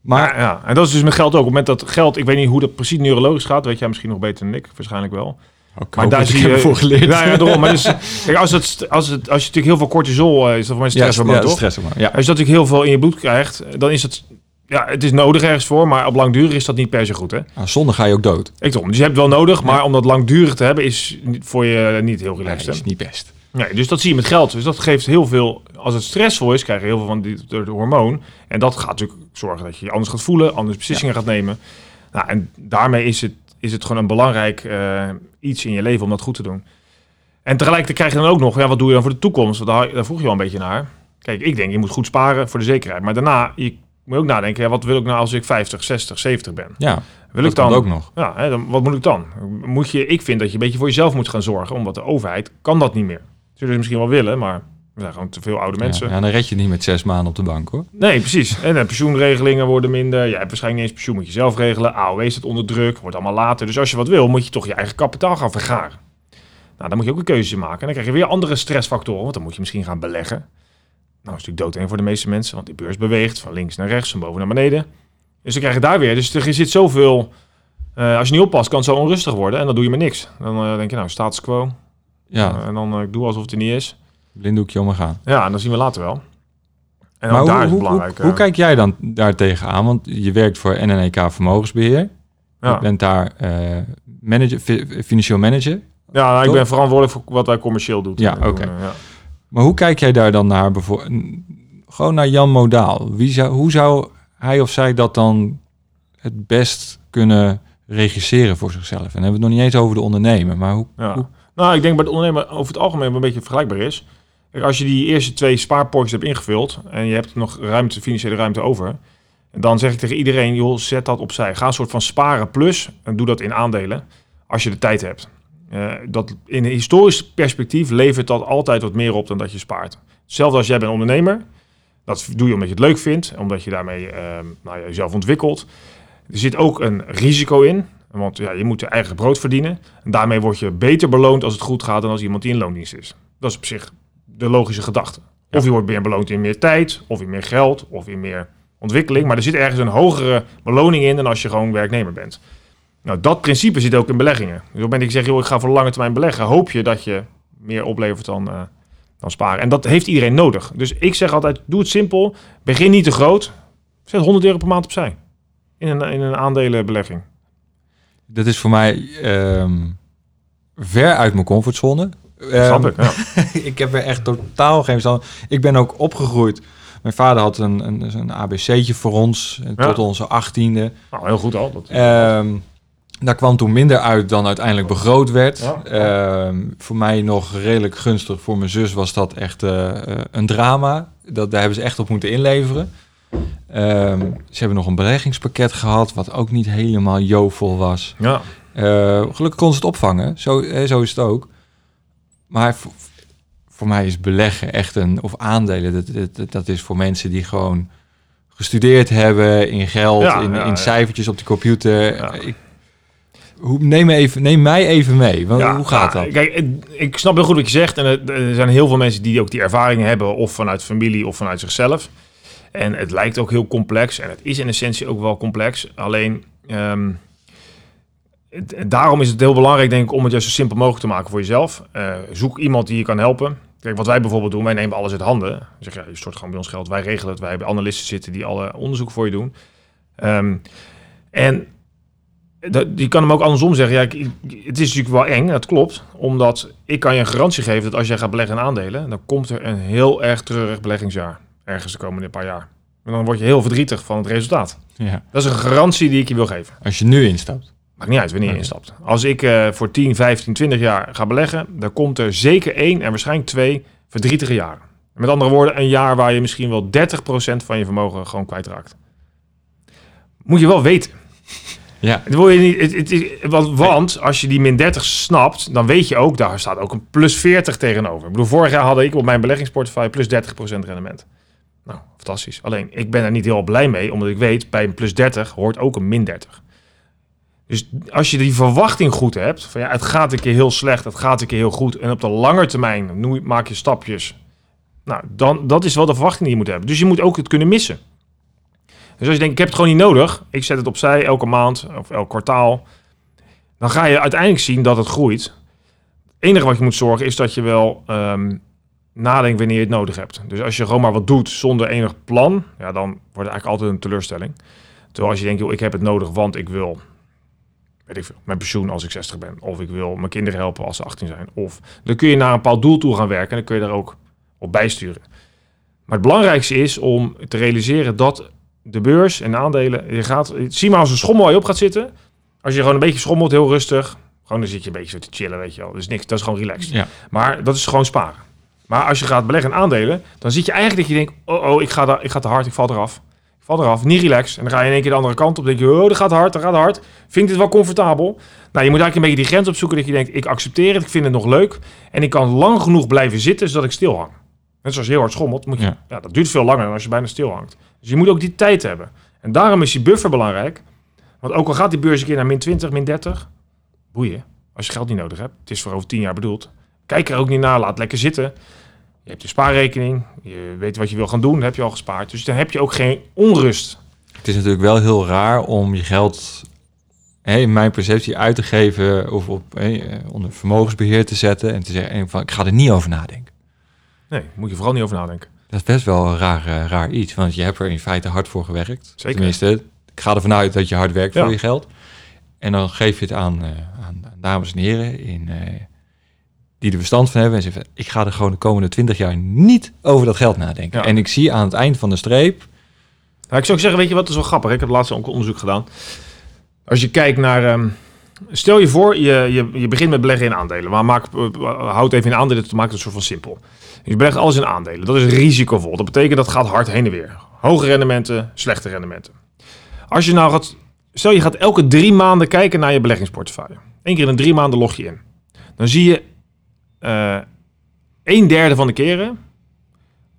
[SPEAKER 1] Maar
[SPEAKER 2] Maar ja, en dat is dus met geld ook. Op het moment dat geld, ik weet niet hoe dat precies neurologisch gaat, weet jij misschien nog beter dan ik, waarschijnlijk wel.
[SPEAKER 1] ook
[SPEAKER 2] Maar daar zie je
[SPEAKER 1] voor geleerd.
[SPEAKER 2] Ja, ja, daarom. Maar dus, kijk, als, het, als, het, als je natuurlijk heel veel cortisol, eh, is dat voor mij
[SPEAKER 1] ja,
[SPEAKER 2] stresshormoon,
[SPEAKER 1] ja,
[SPEAKER 2] toch?
[SPEAKER 1] stresshormoon. Ja.
[SPEAKER 2] Als je dat natuurlijk heel veel in je bloed krijgt, dan is het, ja, het is nodig ergens voor, maar op langdurig is dat niet per se goed, hè?
[SPEAKER 1] Nou, zonder ga je ook dood.
[SPEAKER 2] Ik toch, dus je hebt het wel nodig, maar om dat langdurig te hebben is niet- voor je niet heel
[SPEAKER 1] Nee,
[SPEAKER 2] relaxed,
[SPEAKER 1] dat
[SPEAKER 2] hè?
[SPEAKER 1] is niet best.
[SPEAKER 2] Nee, dus dat zie je met geld. Dus dat geeft heel veel. Als het stressvol is, krijg je heel veel van de hormoon. En dat gaat natuurlijk zorgen dat je je anders gaat voelen, anders beslissingen gaat nemen. Nou, en daarmee is het, is het gewoon een belangrijk eh, iets in je leven om dat goed te doen. En tegelijkertijd krijg je dan ook nog, ja, wat doe je dan voor de toekomst? Want daar, daar vroeg je al een beetje naar. Kijk, ik denk, je moet goed sparen voor de zekerheid. Maar daarna, je moet ook nadenken, ja, wat wil ik nou als ik 50, 60, 70 ben?
[SPEAKER 1] Ja,
[SPEAKER 2] Wil
[SPEAKER 1] dat
[SPEAKER 2] ik dan
[SPEAKER 1] ook nog.
[SPEAKER 2] ja, hè, dan, wat moet ik dan? Moet je, ik vind dat je een beetje voor jezelf moet gaan zorgen, omdat de overheid kan dat niet meer. Zullen ze misschien wel willen, maar we zijn gewoon te veel oude mensen.
[SPEAKER 1] Ja, ja, dan red je het niet met zes maanden op de bank, hoor.
[SPEAKER 2] Nee, precies. En de pensioenregelingen worden minder. Je hebt waarschijnlijk niet eens pensioen, moet je zelf regelen. AOW zit onder druk, wordt allemaal later. Dus als je wat wil, moet je toch je eigen kapitaal gaan vergaren. Nou, dan moet je ook een keuze maken. En dan krijg je weer andere stressfactoren, want dan moet je misschien gaan beleggen. Nou, dat is natuurlijk doodeng voor de meeste mensen, want die beurs beweegt van links naar rechts, van boven naar beneden. Dus dan krijg je daar weer. Dus er zit zoveel... eh, als je niet oppast, kan het zo onrustig worden en dan doe je maar niks. Dan eh, denk je, nou, status quo.
[SPEAKER 1] Ja,
[SPEAKER 2] Eh, en dan eh, ik doe alsof het er niet is.
[SPEAKER 1] blinddoekje om me gaan.
[SPEAKER 2] Ja, en dan zien we later wel. En
[SPEAKER 1] Maar
[SPEAKER 2] ook
[SPEAKER 1] hoe,
[SPEAKER 2] daar is het
[SPEAKER 1] hoe,
[SPEAKER 2] belangrijk.
[SPEAKER 1] hoe, hoe
[SPEAKER 2] eh,
[SPEAKER 1] kijk jij dan daar tegenaan? Want je werkt voor NNEK Vermogensbeheer.
[SPEAKER 2] ja.
[SPEAKER 1] Je bent daar manager, fi- financieel manager.
[SPEAKER 2] Ja, nou, ik ben verantwoordelijk voor wat wij commercieel doen.
[SPEAKER 1] Ja, oké.
[SPEAKER 2] ja.
[SPEAKER 1] Maar hoe kijk jij daar dan naar? Gewoon naar Jan Modaal. Wie zou, hoe zou hij of zij dat dan het best kunnen regisseren voor zichzelf? En dan hebben we het nog niet eens over de ondernemer. Maar hoe,
[SPEAKER 2] Ja.
[SPEAKER 1] hoe-
[SPEAKER 2] Nou, ik denk bij de ondernemer over het algemeen een beetje vergelijkbaar is. Als je die eerste twee spaarpotjes hebt ingevuld en je hebt nog ruimte, financiële ruimte over, dan zeg ik tegen iedereen, joh, zet dat opzij. Ga een soort van sparen plus en doe dat in aandelen als je de tijd hebt. Eh, dat in een historisch perspectief levert dat altijd wat meer op dan dat je spaart. Hetzelfde als jij bent ondernemer. Dat doe je omdat je het leuk vindt, omdat je daarmee eh, nou, jezelf ontwikkelt. Er zit ook een risico in, want ja, je moet je eigen brood verdienen. En daarmee word je beter beloond als het goed gaat dan als iemand die in loondienst is. Dat is op zich de logische gedachte. Of je wordt meer beloond in meer tijd, of in meer geld, of in meer ontwikkeling. Maar er zit ergens een hogere beloning in dan als je gewoon werknemer bent. Nou, dat principe zit ook in beleggingen. Dus op het moment dat ik zeg, joh, ik ga voor lange termijn beleggen, hoop je dat je meer oplevert dan, eh, dan sparen. En dat heeft iedereen nodig. Dus ik zeg altijd, doe het simpel. Begin niet te groot. Zet 100 euro per maand opzij. In een, in een aandelenbelegging.
[SPEAKER 1] Dat is voor mij ehm, ver uit mijn comfortzone. Ehm,
[SPEAKER 2] ik, ja.
[SPEAKER 1] ik heb er echt totaal geen verstand. Ik ben ook opgegroeid. Mijn vader had een, een, een ABC'tje voor ons eh, tot onze achttiende.
[SPEAKER 2] Nou, heel goed al. Dat,
[SPEAKER 1] Ehm daar kwam toen minder uit dan uiteindelijk begroot werd.
[SPEAKER 2] Ja.
[SPEAKER 1] Voor mij nog redelijk gunstig. Voor mijn zus was dat echt eh, eh, een drama. Dat, daar hebben ze echt op moeten inleveren. Ehm, ze hebben nog een beleggingspakket gehad, wat ook niet helemaal jovel was.
[SPEAKER 2] ja.
[SPEAKER 1] Eh, gelukkig kon ze het opvangen. Zo, eh, zo is het ook. Maar voor, voor mij is beleggen echt een... Of aandelen, dat, dat, dat is voor mensen die gewoon gestudeerd hebben in geld,
[SPEAKER 2] Ja,
[SPEAKER 1] in,
[SPEAKER 2] ja,
[SPEAKER 1] in cijfertjes op de computer.
[SPEAKER 2] Ja.
[SPEAKER 1] Ik, hoe, neem, me even, neem mij even mee. Want, hoe gaat
[SPEAKER 2] ja,
[SPEAKER 1] dat?
[SPEAKER 2] Kijk, ik snap heel goed wat je zegt. En er, er zijn heel veel mensen die ook die ervaring hebben, of vanuit familie of vanuit zichzelf. En het lijkt ook heel complex. En het is in essentie ook wel complex. Alleen, ehm, daarom is het heel belangrijk, denk ik, om het juist zo simpel mogelijk te maken voor jezelf. Eh, zoek iemand die je kan helpen. Kijk, wat wij bijvoorbeeld doen, wij nemen alles uit handen. Zeggen, ja, je stort gewoon bij ons geld, wij regelen het. Wij hebben analisten zitten die alle onderzoek voor je doen. Ehm, en dat, je kan hem ook andersom zeggen. Ja, het is natuurlijk wel eng, dat klopt. Omdat ik kan je een garantie geven dat als jij gaat beleggen in aandelen, dan komt er een heel erg treurig beleggingsjaar. Ergens de komende paar jaar. En dan word je heel verdrietig van het resultaat.
[SPEAKER 1] Ja.
[SPEAKER 2] Dat is een garantie die ik je wil geven.
[SPEAKER 1] Als je nu instapt.
[SPEAKER 2] Maakt niet uit wanneer je instapt. Als ik eh, voor 10, 15, 20 jaar ga beleggen, dan komt er zeker één en waarschijnlijk twee verdrietige jaren. Met andere woorden, een jaar waar je misschien wel 30% van je vermogen gewoon kwijtraakt. Moet je wel weten.
[SPEAKER 1] Ja.
[SPEAKER 2] Het wil je niet, het, het is, want, want als je die min 30 snapt, dan weet je ook, daar staat ook een plus 40 tegenover. Ik bedoel, vorig jaar had ik op mijn beleggingsportefeuille plus 30% rendement. Fantastisch. Alleen, ik ben er niet heel blij mee, omdat ik weet, bij een plus 30 hoort ook een min 30. Dus als je die verwachting goed hebt, van ja, het gaat een keer heel slecht, het gaat een keer heel goed, en op de lange termijn maak je stapjes, nou, dan, dat is wel de verwachting die je moet hebben. Dus je moet ook het kunnen missen. Dus als je denkt, ik heb het gewoon niet nodig, ik zet het opzij elke maand of elk kwartaal, dan ga je uiteindelijk zien dat het groeit. Het enige wat je moet zorgen is dat je wel ehm, nadenkt wanneer je het nodig hebt. Dus als je gewoon maar wat doet zonder enig plan, ja, dan wordt het eigenlijk altijd een teleurstelling. Terwijl als je denkt, joh, ik heb het nodig, want ik wil, weet ik veel, mijn pensioen als ik 60 ben. Of ik wil mijn kinderen helpen als ze 18 zijn. Of dan kun je naar een bepaald doel toe gaan werken en dan kun je daar ook op bijsturen. Maar het belangrijkste is om te realiseren dat de beurs en aandelen, je gaat, zie maar als een schommel waar je op gaat zitten. Als je gewoon een beetje schommelt, heel rustig, gewoon dan zit je een beetje zo te chillen, weet je wel. Dus niks, dat is gewoon relaxed.
[SPEAKER 1] Ja.
[SPEAKER 2] Maar dat is gewoon sparen. Maar als je gaat beleggen in aandelen, dan zit je eigenlijk dat je denkt, oh, oh ik, ga da- ik ga te hard, ik val eraf. Ik val eraf, niet relaxed. En dan ga je in één keer de andere kant op, denk je, oh, dat gaat hard, dat gaat hard. Vind ik dit wel comfortabel? Nou, je moet eigenlijk een beetje die grens opzoeken dat je denkt, ik accepteer het, ik vind het nog leuk. En ik kan lang genoeg blijven zitten, zodat ik stil hang. Net zoals je heel hard schommelt, moet je,
[SPEAKER 1] Ja.
[SPEAKER 2] ja. dat duurt veel langer dan als je bijna stil hangt. Dus je moet ook die tijd hebben. En daarom is die buffer belangrijk. Want ook al gaat die beurs een keer naar min 20, min 30, boeien. Als je geld niet nodig hebt. Het is voor over 10 jaar bedoeld. Kijk er ook niet naar, laat lekker zitten. Je hebt je spaarrekening, je weet wat je wil gaan doen, heb je al gespaard. Dus dan heb je ook geen onrust.
[SPEAKER 1] Het is natuurlijk wel heel raar om je geld, in mijn perceptie, uit te geven of op, hè, eh, onder vermogensbeheer te zetten en te zeggen van ik ga er niet over nadenken.
[SPEAKER 2] Nee, moet je vooral niet over nadenken.
[SPEAKER 1] Dat is best wel een raar, eh, raar iets, want je hebt er in feite hard voor gewerkt.
[SPEAKER 2] Zeker.
[SPEAKER 1] Tenminste, ik ga ervan uit dat je hard werkt
[SPEAKER 2] Ja.
[SPEAKER 1] voor je geld. En dan geef je het aan, eh, aan, aan dames en heren in, eh, die er verstand van hebben. En zeggen, ik ga er gewoon de komende twintig jaar niet over dat geld nadenken.
[SPEAKER 2] Ja.
[SPEAKER 1] En ik zie aan het eind van de streep,
[SPEAKER 2] Nou, ik zou ook zeggen, weet je wat, is wel grappig. Ik heb laatst ook onderzoek gedaan. Als je kijkt naar... ehm, stel je voor, je, je, je begint met beleggen in aandelen. Maar maak, eh, houd even in aandelen, maken het een soort van simpel. Je belegt alles in aandelen. Dat is risicovol. Dat betekent dat gaat hard heen en weer. Hoge rendementen, slechte rendementen. Als je nou gaat... Stel je gaat elke drie maanden kijken naar je beleggingsportefeuille. Eén keer in de drie maanden log je in. Dan zie je een derde van de keren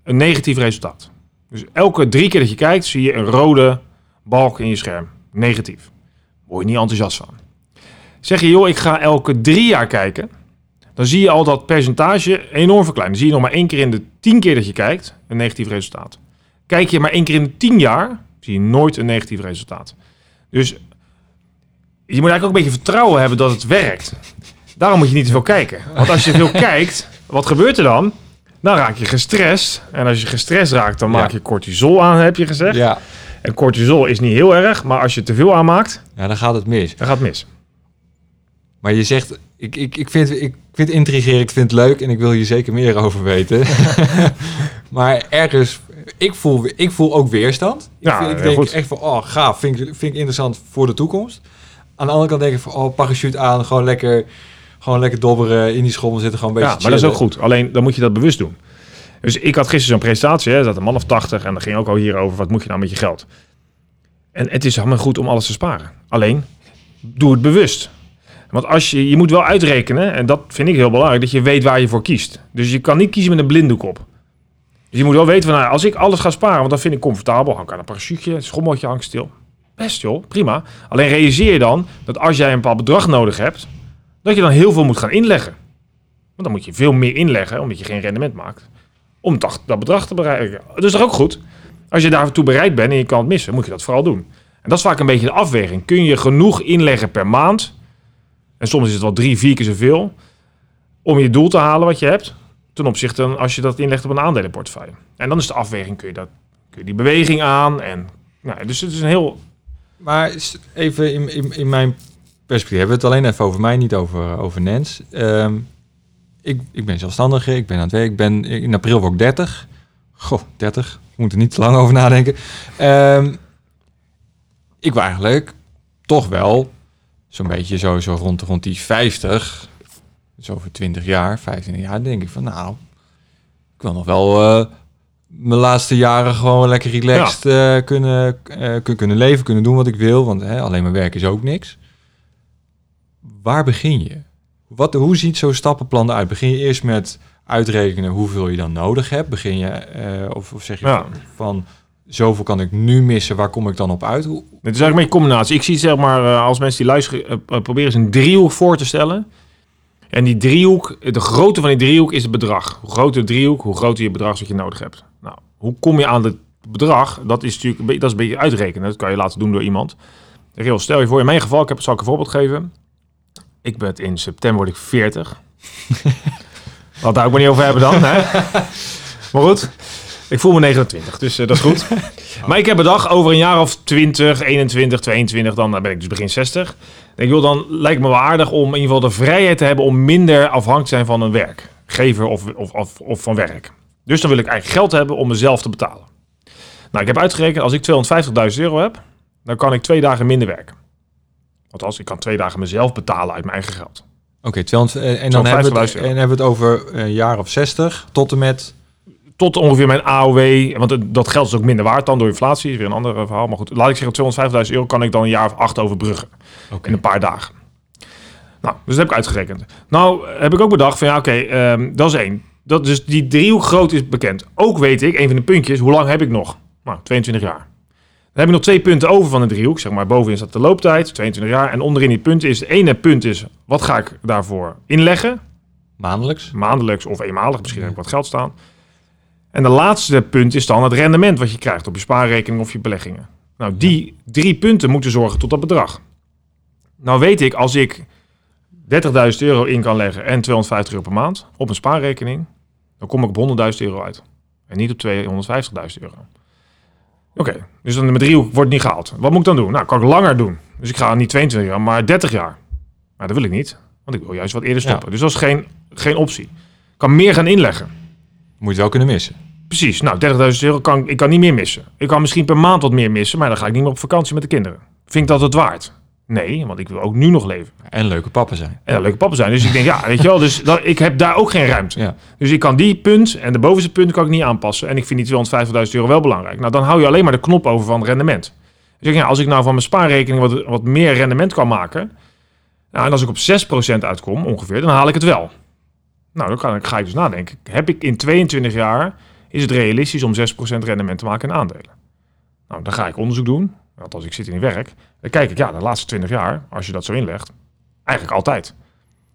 [SPEAKER 2] een negatief resultaat. Dus elke drie keer dat je kijkt, zie je een rode balk in je scherm. Negatief. Word je niet enthousiast van. Zeg je, joh, ik ga elke drie jaar kijken. Dan zie je al dat percentage enorm verkleinen. Dan zie je nog maar één keer in de tien keer dat je kijkt een negatief resultaat. Kijk je maar één keer in de tien jaar, zie je nooit een negatief resultaat. Dus je moet eigenlijk ook een beetje vertrouwen hebben dat het werkt. Daarom moet je niet te veel kijken. Want als je veel kijkt, wat gebeurt er dan? Dan raak je gestrest. En als je gestrest raakt, dan maak je cortisol aan, heb je gezegd.
[SPEAKER 1] ja,
[SPEAKER 2] En cortisol is niet heel erg, maar als je te veel aanmaakt,
[SPEAKER 1] ja, dan gaat het mis.
[SPEAKER 2] dan gaat het mis.
[SPEAKER 1] Maar je zegt, ik, ik, ik, vind, ik vind het intrigerend, ik vind het leuk en ik wil hier zeker meer over weten. maar ergens, ik voel, ik voel ook weerstand. Ik,
[SPEAKER 2] Ja,
[SPEAKER 1] vind- ik denk
[SPEAKER 2] goed.
[SPEAKER 1] echt van, oh gaaf, vind ik, vind ik interessant voor de toekomst. Aan de andere kant denk ik van, oh parachute aan, gewoon lekker, gewoon lekker dobberen, in die schommel zitten, gewoon een
[SPEAKER 2] Ja,
[SPEAKER 1] beetje
[SPEAKER 2] maar dat is ook goed. Alleen dan moet je dat bewust doen. Dus ik had gisteren zo'n presentatie, hè, zat een man of 80 en dat ging ook al hier over wat moet je nou met je geld. En het is helemaal goed om alles te sparen. Alleen doe het bewust. Want als je, je moet wel uitrekenen, en dat vind ik heel belangrijk, dat je weet waar je voor kiest. Dus je kan niet kiezen met een blinddoek op. Dus je moet wel weten van, nou, als ik alles ga sparen, want dat vind ik comfortabel, hang ik aan een parachuteje, een schommeltje stil. Best joh, prima. Alleen realiseer je dan dat als jij een bepaald bedrag nodig hebt, dat je dan heel veel moet gaan inleggen. Want dan moet je veel meer inleggen, omdat je geen rendement maakt. Om dat, bedrag te bereiken. Dat is ook goed? Als je daartoe bereid bent en je kan het missen, moet je dat vooral doen. En dat is vaak een beetje de afweging. Kun je genoeg inleggen per maand? En soms is het wel drie, vier keer zoveel. Om je doel te halen wat je hebt. Ten opzichte van als je dat inlegt op een aandelenportefeuille. En dan is de afweging, kun je, dat, kun je die beweging aan. En, nou, dus het is een heel...
[SPEAKER 1] Maar even in, in, in mijn perspectief, hebben we het alleen even over mij, niet over, over Nens. Ehm, ik, ik ben zelfstandige, ik ben aan het werk, ik ben in april word ik 30. Goh, 30, ik moet er niet te lang over nadenken. Ehm, ik wil eigenlijk toch wel zo'n beetje zo, zo rond, rond die 50, dus over 20 jaar, 25 jaar, denk ik van nou, ik wil nog wel eh, mijn laatste jaren gewoon lekker relaxed eh, kunnen, eh, kun- kunnen leven, kunnen doen wat ik wil. Want hè, alleen maar werk is ook niks. Waar begin je? Wat, hoe ziet zo'n stappenplan eruit? Begin je eerst met uitrekenen hoeveel je dan nodig hebt? Begin je, eh, of, of zeg je
[SPEAKER 2] Ja.
[SPEAKER 1] van zoveel kan ik nu missen, waar kom ik dan op uit? Hoe,
[SPEAKER 2] Het is eigenlijk een combinatie. Ik zie zeg maar, eh, als mensen die luisteren, eh, proberen eens een driehoek voor te stellen. En die driehoek, de grootte van die driehoek is het bedrag. Hoe groter de driehoek, hoe groter je bedrag wat je nodig hebt. Nou, hoe kom je aan het bedrag? Dat is natuurlijk dat is een beetje uitrekenen. Dat kan je laten doen door iemand. Stel je voor, in mijn geval, ik heb, zal ik een voorbeeld geven. Ik ben in september word ik 40. Wat daar ook maar niet over hebben dan. Hè? Maar goed, ik voel me 29, dus eh, dat is goed. Maar ik heb bedacht, over een jaar of 20, 21, 22, dan ben ik dus begin 60. Ik wil dan lijkt me wel aardig om in ieder geval de vrijheid te hebben om minder afhankelijk te zijn van een werkgever of, of, of, of van werk. Dus dan wil ik eigenlijk geld hebben om mezelf te betalen. Nou, ik heb uitgerekend, als ik 250.000 euro heb, dan kan ik twee dagen minder werken. Althans, ik kan twee dagen mezelf betalen uit mijn eigen geld.
[SPEAKER 1] Oké, 200 eh, en dan hebben we, het,
[SPEAKER 2] 250.000 euro.
[SPEAKER 1] en hebben we het over een jaar of 60 tot en met...
[SPEAKER 2] Tot ongeveer mijn AOW, want dat geld is ook minder waard dan door inflatie, is weer een ander verhaal. Maar goed, laat ik zeggen, 250.000 euro kan ik dan een jaar of acht overbruggen.
[SPEAKER 1] Oké.
[SPEAKER 2] in een paar dagen. Nou, dus dat heb ik uitgerekend. Nou, heb ik ook bedacht van ja, oké, ehm, dat is één. Dat, dus die driehoek groot is bekend. Ook weet ik, een van de puntjes, hoe lang heb ik nog? Nou, 22 jaar. Dan heb ik nog twee punten over van de driehoek. Zeg maar, bovenin staat de looptijd, 22 jaar. En onderin die punten is, het ene punt is, wat ga ik daarvoor inleggen?
[SPEAKER 1] Maandelijks?
[SPEAKER 2] Maandelijks of eenmalig, misschien heb ik wat geld staan. En de laatste punt is dan het rendement wat je krijgt op je spaarrekening of je beleggingen. Nou, die drie punten moeten zorgen tot dat bedrag. Nou weet ik, als ik 30.000 euro in kan leggen en 250 euro per maand op een spaarrekening, dan kom ik op 100.000 euro uit. En niet op 250.000 euro. Oké, dus dan de driehoek wordt niet gehaald. Wat moet ik dan doen? Nou, kan ik langer doen. Dus ik ga niet 22 jaar, maar 30 jaar. Maar dat wil ik niet, want ik wil juist wat eerder
[SPEAKER 1] Ja.
[SPEAKER 2] stoppen. Dus dat is geen, geen optie. Ik kan meer gaan inleggen.
[SPEAKER 1] Moet je wel kunnen missen.
[SPEAKER 2] Precies, nou 30.000 euro kan ik kan niet meer missen. Ik kan misschien per maand wat meer missen, maar dan ga ik niet meer op vakantie met de kinderen. Vind ik dat het waard? Nee, want ik wil ook nu nog leven.
[SPEAKER 1] En leuke papa zijn.
[SPEAKER 2] En leuke papa zijn. Dus ik denk, ja, weet je wel, dus dat, ik heb daar ook geen ruimte.
[SPEAKER 1] Ja.
[SPEAKER 2] Dus ik kan die punt en de bovenste punt kan ik niet aanpassen. En ik vind die 250.000 euro wel belangrijk. Nou, dan hou je alleen maar de knop over van rendement. Dus ik denk, ja, als ik nou van mijn spaarrekening wat, wat meer rendement kan maken. Nou, en als ik op 6% uitkom ongeveer, dan haal ik het wel. Nou, dan kan ik, ga ik dus nadenken. Heb ik in 22 jaar, is het realistisch om 6% rendement te maken in aandelen? Nou, dan ga ik onderzoek doen. Want als ik zit in die werk, dan kijk ik, ja, de laatste 20 jaar, als je dat zo inlegt, eigenlijk altijd.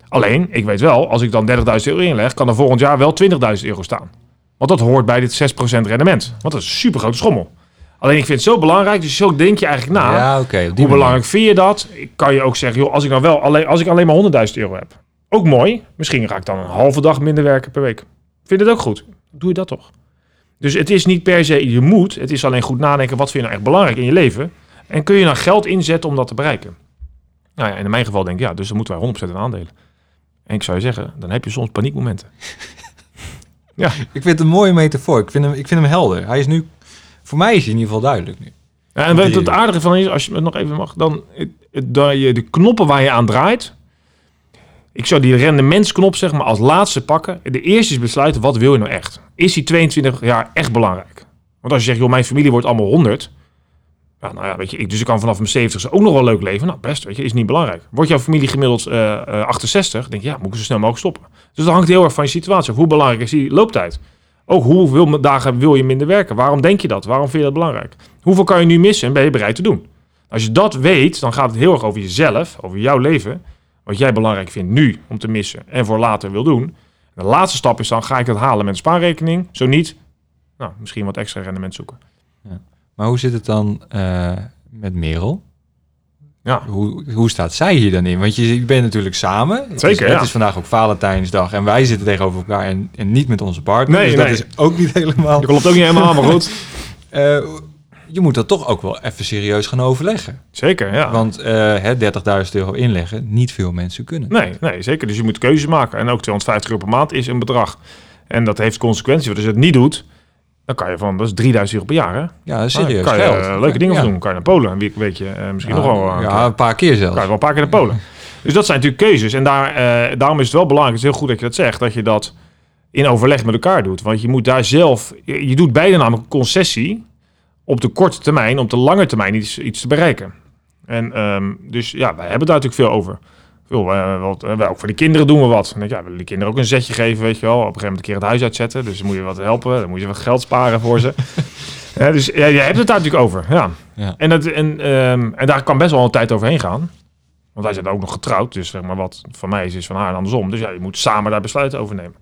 [SPEAKER 2] Alleen, ik weet wel, als ik dan 30.000 euro inleg, kan er volgend jaar wel 20.000 euro staan. Want dat hoort bij dit 6% rendement. Want dat is een super grote schommel. Alleen ik vind het zo belangrijk, dus zo denk je eigenlijk na.
[SPEAKER 1] ja, die
[SPEAKER 2] Hoe
[SPEAKER 1] manier.
[SPEAKER 2] belangrijk vind je dat? Ik kan je ook zeggen, joh, als ik nou wel alleen, als ik alleen maar 100.000 euro heb. Ook mooi. Misschien ga ik dan een halve dag minder werken per week. Vind je het ook goed? Doe je dat toch? Dus het is niet per se je moet. Het is alleen goed nadenken, wat vind je nou echt belangrijk in je leven? En kun je nou geld inzetten om dat te bereiken? Nou ja, en in mijn geval denk ik, ja, dus dan moeten wij 100% in aandelen. En ik zou je zeggen, dan heb je soms paniekmomenten. ja,
[SPEAKER 1] Ik vind het een mooie metafoor. Ik vind hem, ik vind hem helder. Hij is nu... Voor mij is hij in ieder geval duidelijk nu.
[SPEAKER 2] Ja, en weet het aardige van is, als je het nog even mag, dan je de knoppen waar je aan draait. Ik zou die rendementsknop zeg maar als laatste pakken. De eerste is besluiten, wat wil je nou echt? Is die 22 jaar echt belangrijk? Want als je zegt, joh, mijn familie wordt allemaal 100. Ja, nou ja, weet je, ik, dus ik kan vanaf mijn 70 ook nog wel leuk leven. Nou, best, weet je, is niet belangrijk. Wordt jouw familie gemiddeld eh, eh, 68, denk je, ja, moet ik zo snel mogelijk stoppen. Dus dat hangt heel erg van je situatie af. Hoe belangrijk is die looptijd? Ook hoeveel dagen wil je minder werken? Waarom denk je dat? Waarom vind je dat belangrijk? Hoeveel kan je nu missen en ben je bereid te doen? Als je dat weet, dan gaat het heel erg over jezelf, over jouw leven. Wat jij belangrijk vindt nu om te missen en voor later wil doen. De laatste stap is dan, ga ik dat halen met een spaarrekening? Zo niet, nou, misschien wat extra rendement zoeken.
[SPEAKER 1] Maar hoe zit het dan eh, met Merel?
[SPEAKER 2] Ja,
[SPEAKER 1] Hoe, hoe staat zij hier dan in? Want je, je bent natuurlijk samen. Het
[SPEAKER 2] Zeker,
[SPEAKER 1] Het
[SPEAKER 2] ja.
[SPEAKER 1] is vandaag ook Valentijnsdag en wij zitten tegenover elkaar en, en niet met onze partner.
[SPEAKER 2] Nee,
[SPEAKER 1] dus dat
[SPEAKER 2] nee.
[SPEAKER 1] is ook niet helemaal...
[SPEAKER 2] dat klopt ook niet helemaal, maar goed.
[SPEAKER 1] Eh, je moet dat toch ook wel even serieus gaan overleggen.
[SPEAKER 2] Zeker, ja.
[SPEAKER 1] Want eh, hè, 30.000 euro inleggen, niet veel mensen kunnen.
[SPEAKER 2] Nee, nee, zeker. Dus je moet keuzes maken. En ook 250 euro per maand is een bedrag. En dat heeft consequenties. Want als je het niet doet, dan kan je van, dat is 3000 euro per jaar, hè?
[SPEAKER 1] Ja, serieus
[SPEAKER 2] kan je
[SPEAKER 1] geld.
[SPEAKER 2] eh, leuke dingen
[SPEAKER 1] ja.
[SPEAKER 2] doen. Kan je naar Polen, week- weekje, eh, misschien nog wel. eh,
[SPEAKER 1] Ja, een paar keer zelfs.
[SPEAKER 2] kan je wel een paar keer naar Polen. Dus dat zijn natuurlijk keuzes. En daar, eh, daarom is het wel belangrijk, het is heel goed dat je dat zegt, dat je dat in overleg met elkaar doet. Want je moet daar zelf, je je doet beide namelijk een concessie op de korte termijn, op de lange termijn iets, iets te bereiken. En ehm, dus ja, wij hebben daar natuurlijk veel over. Veel, wat, wij ook voor de kinderen doen we wat. Dan denk ik, ja, we willen de kinderen ook een zetje geven, weet je wel. Op een gegeven moment een keer het huis uitzetten. Dus dan moet je wat helpen. Dan moet je wat geld sparen voor ze. Ja, dus ja, je hebt het daar natuurlijk over. Ja.
[SPEAKER 1] Ja.
[SPEAKER 2] En, dat, en, ehm, en daar kan best wel een tijd overheen gaan. Want wij zijn ook nog getrouwd. Dus zeg maar wat van mij is, is van haar en andersom. Dus ja, je moet samen daar besluiten over nemen.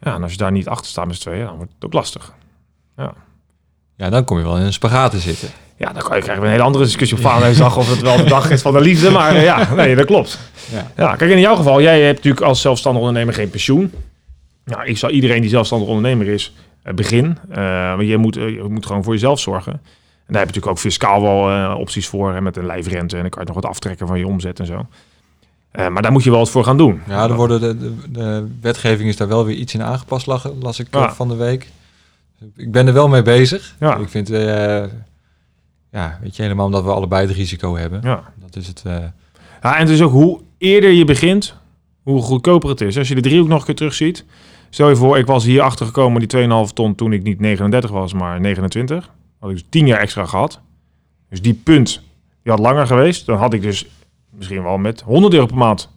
[SPEAKER 2] Ja, en als je daar niet achter staat met z'n tweeën, dan wordt het ook lastig.
[SPEAKER 1] Ja, dan kom je wel in een spagaat te zitten.
[SPEAKER 2] Ja, dan kan je krijgen we een hele andere discussie op Valentijnsdag of het wel de dag is van de liefde. Maar eh, ja, nee, dat klopt.
[SPEAKER 1] Ja.
[SPEAKER 2] Ja, kijk, in jouw geval, jij hebt natuurlijk als zelfstandig ondernemer geen pensioen. Nou, ik zou iedereen die zelfstandig ondernemer is, eh, begin. Want je moet, je moet gewoon voor jezelf zorgen. En daar heb je natuurlijk ook fiscaal wel opties voor, hè, met een lijfrente. En dan kan je nog wat aftrekken van je omzet en zo. Maar daar moet je wel wat voor gaan doen.
[SPEAKER 1] Ja, er worden de, de, de wetgeving is daar wel weer iets in aangepast, lag, las ik
[SPEAKER 2] Ja.
[SPEAKER 1] van de week. Ik ben er wel mee bezig.
[SPEAKER 2] Ja.
[SPEAKER 1] Ik vind, eh, ja, weet je, helemaal omdat we allebei het risico hebben.
[SPEAKER 2] Ja.
[SPEAKER 1] Dat is het. eh,
[SPEAKER 2] Ja, en het is ook hoe eerder je begint, hoe goedkoper het is. Als je de driehoek nog een keer terugziet. Stel je voor, ik was hier achter gekomen die 2,5 ton toen ik niet 39 was, maar 29. Had ik dus 10 jaar extra gehad. Dus die punt, die had langer geweest. Dan had ik dus misschien wel met 100 euro per maand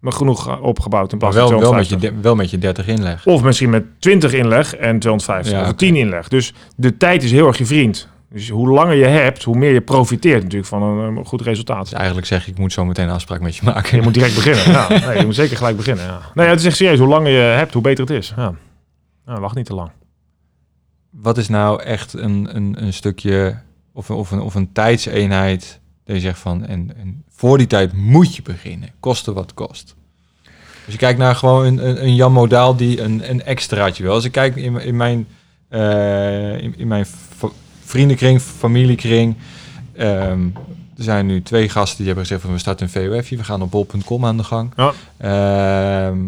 [SPEAKER 2] genoeg eh, opgebouwd in
[SPEAKER 1] maar
[SPEAKER 2] plaats van
[SPEAKER 1] wel, wel, met
[SPEAKER 2] 250.
[SPEAKER 1] je, wel met je 30 inleg.
[SPEAKER 2] Of misschien met 20 inleg en 250.
[SPEAKER 1] Ja,
[SPEAKER 2] of
[SPEAKER 1] oké.
[SPEAKER 2] 10 inleg. Dus de tijd is heel erg je vriend. Dus hoe langer je hebt, hoe meer je profiteert natuurlijk van een, een goed resultaat.
[SPEAKER 1] Dus eigenlijk zeg ik, ik moet zo meteen een afspraak met je maken.
[SPEAKER 2] Je moet direct beginnen. Ja. Nee, je moet zeker gelijk beginnen. Ja. Nee, ja, het is echt serieus. Hoe langer je hebt, hoe beter het is. Ja. Wacht niet te lang.
[SPEAKER 1] Wat is nou echt een, een, een stukje of, of, een, of een tijdseenheid dat je zegt van, en, en voor die tijd moet je beginnen, koste wat kost. Als je kijkt naar gewoon een, een, een Jan Modaal die een, een extraatje wil. Als ik kijk in, in mijn, eh, in, in mijn vriendenkring, familiekring, ehm, er zijn nu twee gasten die hebben gezegd van we starten een VOF, we gaan op bol.com aan de gang.
[SPEAKER 2] Ja.
[SPEAKER 1] Ehm,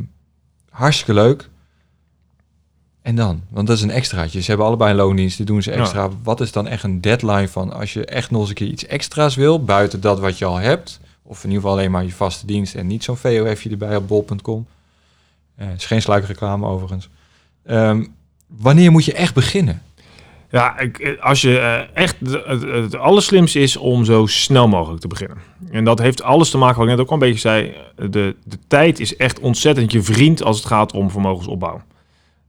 [SPEAKER 1] hartstikke leuk. En dan? Want dat is een extraatje. Ze hebben allebei een loondienst, die doen ze
[SPEAKER 2] Ja.
[SPEAKER 1] extra. Wat is dan echt een deadline van als je echt nog eens een keer iets extra's wil, buiten dat wat je al hebt, of in ieder geval alleen maar je vaste dienst en niet zo'n VOFje erbij op bol.com. Eh is geen sluikreclame overigens. Ehm, wanneer moet je echt beginnen?
[SPEAKER 2] Ja, ik, als je eh, echt het allerslimste is om zo snel mogelijk te beginnen. En dat heeft alles te maken, wat ik net ook al een beetje zei. De, de tijd is echt ontzettend je vriend als het gaat om vermogensopbouw.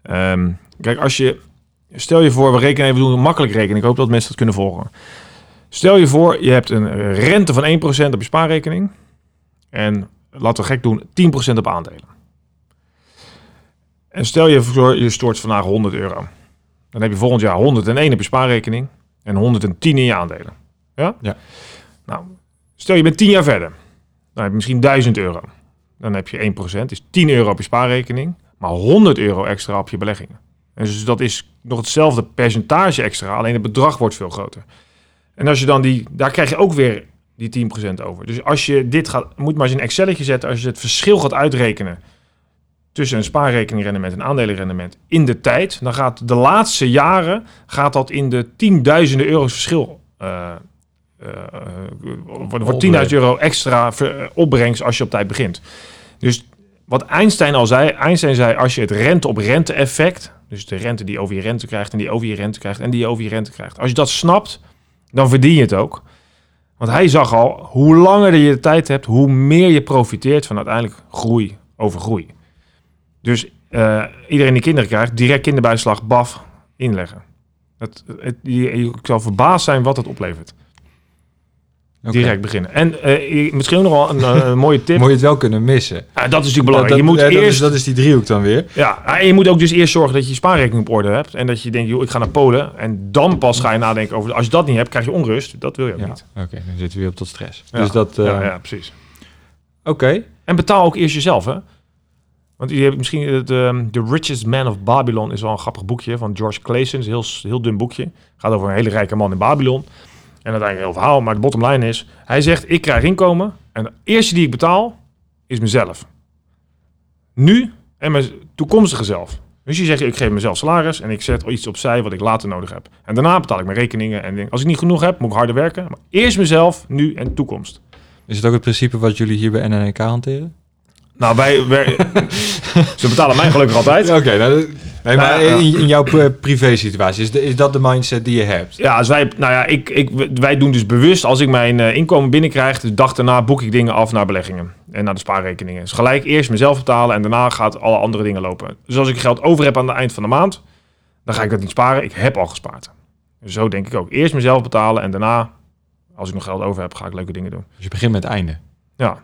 [SPEAKER 2] Ehm, kijk, als je... Stel je voor, we rekenen even, doen makkelijk rekenen. Ik hoop dat mensen dat kunnen volgen. Stel je voor, je hebt een rente van 1% op je spaarrekening. En laten we gek doen, 10% op aandelen. En stel je voor, je stort vandaag 100 euro. Dan heb je volgend jaar 101 op je spaarrekening en 110 in je aandelen. Ja?
[SPEAKER 1] Ja.
[SPEAKER 2] Nou, stel je bent 10 jaar verder. Dan heb je misschien 1000 euro. Dan heb je 1%, dus 10 euro op je spaarrekening, maar 100 euro extra op je beleggingen. En dus dat is nog hetzelfde percentage extra, alleen het bedrag wordt veel groter. En als je dan die, daar krijg je ook weer die 10% over. Dus als je dit gaat, moet maar eens een Excelletje zetten, als je het verschil gaat uitrekenen tussen een spaarrekeningrendement en aandelenrendement in de tijd, dan gaat de laatste jaren gaat dat in de tienduizenden euro's verschil. eh eh, wordt wordt 10.000 euro extra eh, opbrengst als je op tijd begint. Dus wat Einstein al zei, Einstein zei als je het rente op rente effect, dus de rente die over je rente krijgt en die over je rente krijgt en die over je rente krijgt, als je dat snapt, dan verdien je het ook. Want hij zag al, hoe langer je de tijd hebt, hoe meer je profiteert van uiteindelijk groei over groei. Dus eh, iedereen die kinderen krijgt, direct kinderbijslag, baf, inleggen. Het, het, je, je zou verbaasd zijn wat het oplevert. Direct beginnen. En eh, je- misschien ook nog wel een, eh, een mooie tip.
[SPEAKER 1] Moet je het wel kunnen missen.
[SPEAKER 2] Ja, dat is natuurlijk belangrijk.
[SPEAKER 1] Dat-
[SPEAKER 2] je moet
[SPEAKER 1] ja, dat,
[SPEAKER 2] eerst,
[SPEAKER 1] is, dat is die driehoek dan weer.
[SPEAKER 2] ja, en je moet ook dus eerst zorgen dat je je spaarrekening op orde hebt. En dat je denkt, joh, ik ga naar Polen. En dan pas ga je nadenken over... Als je dat niet hebt, krijg je onrust. Dat wil je ook
[SPEAKER 1] Ja.
[SPEAKER 2] niet.
[SPEAKER 1] Oké, dan zitten we weer op tot stress.
[SPEAKER 2] Ja.
[SPEAKER 1] Dus dat... eh,
[SPEAKER 2] ja, ja, precies.
[SPEAKER 1] Oké.
[SPEAKER 2] En betaal ook eerst jezelf, hè. Want je hebt misschien het, ehm, The Richest Man of Babylon is wel een grappig boekje van George Clason. Het is een heel, heel dun boekje. Gaat over een hele rijke man in Babylon. En uiteindelijk een heel verhaal, maar de bottom line is... Hij zegt, ik krijg inkomen en de eerste die ik betaal is mezelf. Nu en mijn toekomstige zelf. Dus je zegt, ik geef mezelf salaris en ik zet iets opzij wat ik later nodig heb. En daarna betaal ik mijn rekeningen en denk, als ik niet genoeg heb, moet ik harder werken. Maar eerst mezelf, nu en toekomst.
[SPEAKER 1] Is het ook het principe wat jullie hier bij NNK hanteren?
[SPEAKER 2] Nou, wij, wij- ze betalen mij gelukkig altijd.
[SPEAKER 1] Oké, nou, dat- nee, maar
[SPEAKER 2] Nou,
[SPEAKER 1] in, in jouw privé situatie, is, de- is dat de mindset die je hebt?
[SPEAKER 2] Ja, als wij, nou ja, ik, ik, wij doen dus bewust, als ik mijn eh, inkomen binnenkrijg, de dag daarna boek ik dingen af naar beleggingen en naar de spaarrekeningen. Dus gelijk eerst mezelf betalen en daarna gaat alle andere dingen lopen. Dus als ik geld over heb aan het eind van de maand, dan ga ik dat niet sparen. Ik heb al gespaard. Dus zo denk ik ook. Eerst mezelf betalen en daarna, als ik nog geld over heb, ga ik leuke dingen doen.
[SPEAKER 1] Dus je begint met het einde.
[SPEAKER 2] Ja.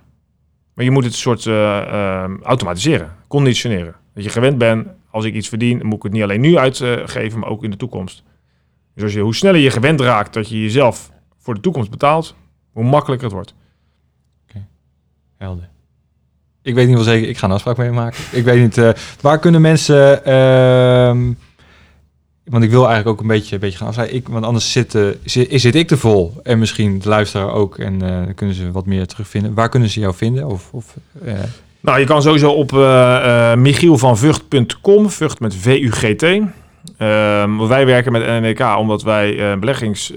[SPEAKER 2] Maar je moet het een soort eh, eh, automatiseren, conditioneren. Dat je gewend bent, als ik iets verdien, moet ik het niet alleen nu uitgeven, maar ook in de toekomst. Dus als je, hoe sneller je gewend raakt dat je jezelf voor de toekomst betaalt, hoe makkelijker het wordt.
[SPEAKER 1] Helder. Ik weet niet wel zeker, ik ga een afspraak mee maken. Ik weet niet, eh, waar kunnen mensen... ehm, want ik wil eigenlijk ook een beetje, een beetje gaan afsluiten. Ik, want anders zit, eh, zit, zit ik te vol. En misschien de luisteraar ook. En eh, kunnen ze wat meer terugvinden. Waar kunnen ze jou vinden? Of, of,
[SPEAKER 2] Nou, je kan sowieso op eh eh michielvanvugt.com, Vught met V-U-G-T. Ehm, wij werken met NNK omdat wij eh, beleggings,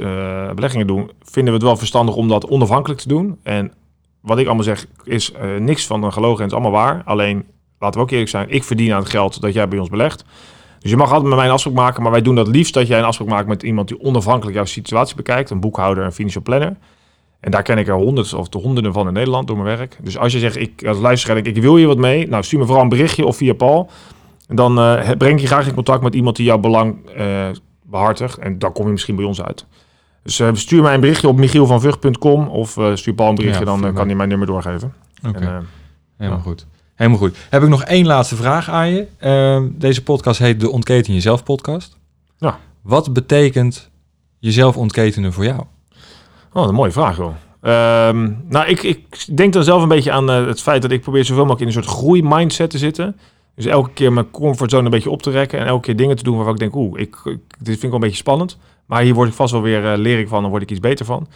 [SPEAKER 2] beleggingen doen. Vinden we het wel verstandig om dat onafhankelijk te doen. En wat ik allemaal zeg, is niks van een gelogen en het is allemaal waar. Alleen, laten we ook eerlijk zijn, ik verdien aan het geld dat jij bij ons belegt. Dus je mag altijd met mij een afspraak maken, maar wij doen dat liefst dat jij een afspraak maakt met iemand die onafhankelijk jouw situatie bekijkt. Een boekhouder, een financial planner. En daar ken ik er honderd of de honderden van in Nederland door mijn werk. Dus als je zegt, ik als luisteraar, ik, ik wil je wat mee. Nou, stuur me vooral een berichtje of via Paul. En dan eh, breng je graag in contact met iemand die jouw belang eh, behartigt. En dan kom je misschien bij ons uit. Dus eh, stuur mij een berichtje op michielvanvugt.com of stuur Paul een berichtje,
[SPEAKER 1] Ja,
[SPEAKER 2] dan kan hij mijn nummer doorgeven.
[SPEAKER 1] Oké, helemaal
[SPEAKER 2] ja.
[SPEAKER 1] goed. Helemaal goed. Heb ik nog één laatste vraag aan je. Ehm, deze podcast heet de Ontketen Jezelf podcast.
[SPEAKER 2] Ja.
[SPEAKER 1] Wat betekent jezelf ontketenen voor jou?
[SPEAKER 2] Oh, een mooie vraag, hoor. Ehm, nou, ik, ik denk dan zelf een beetje aan eh, het feit dat ik probeer zoveel mogelijk in een soort groeimindset te zitten. Dus elke keer mijn comfortzone een beetje op te rekken en elke keer dingen te doen waarvan ik denk, oeh, ik, dit vind ik wel een beetje spannend. Maar hier word ik vast wel weer, eh, leer ik van, dan word ik iets beter van.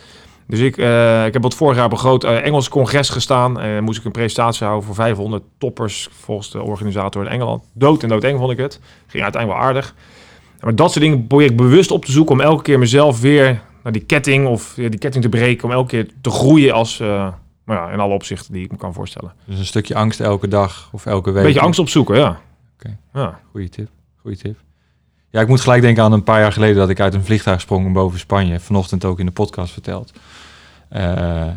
[SPEAKER 2] Dus ik, eh, ik heb wat vorig jaar op een groot Engels congres gestaan. En moest ik een presentatie houden voor 500 toppers volgens de organisator in Engeland. Dood en doodeng vond ik het. Ging uiteindelijk wel aardig. Maar dat soort dingen probeer ik bewust op te zoeken om elke keer mezelf weer die ketting of ja, die ketting te breken. Om elke keer te groeien als, eh, nou ja, in alle opzichten die ik me kan voorstellen.
[SPEAKER 1] Dus een stukje angst elke dag of elke week.
[SPEAKER 2] Een beetje angst opzoeken, ja.
[SPEAKER 1] Oké.
[SPEAKER 2] ja.
[SPEAKER 1] Goeie tip. Goeie tip. Ja, ik moet gelijk denken aan een paar jaar geleden dat ik uit een vliegtuig sprong boven Spanje. Vanochtend ook in de podcast verteld. Eh,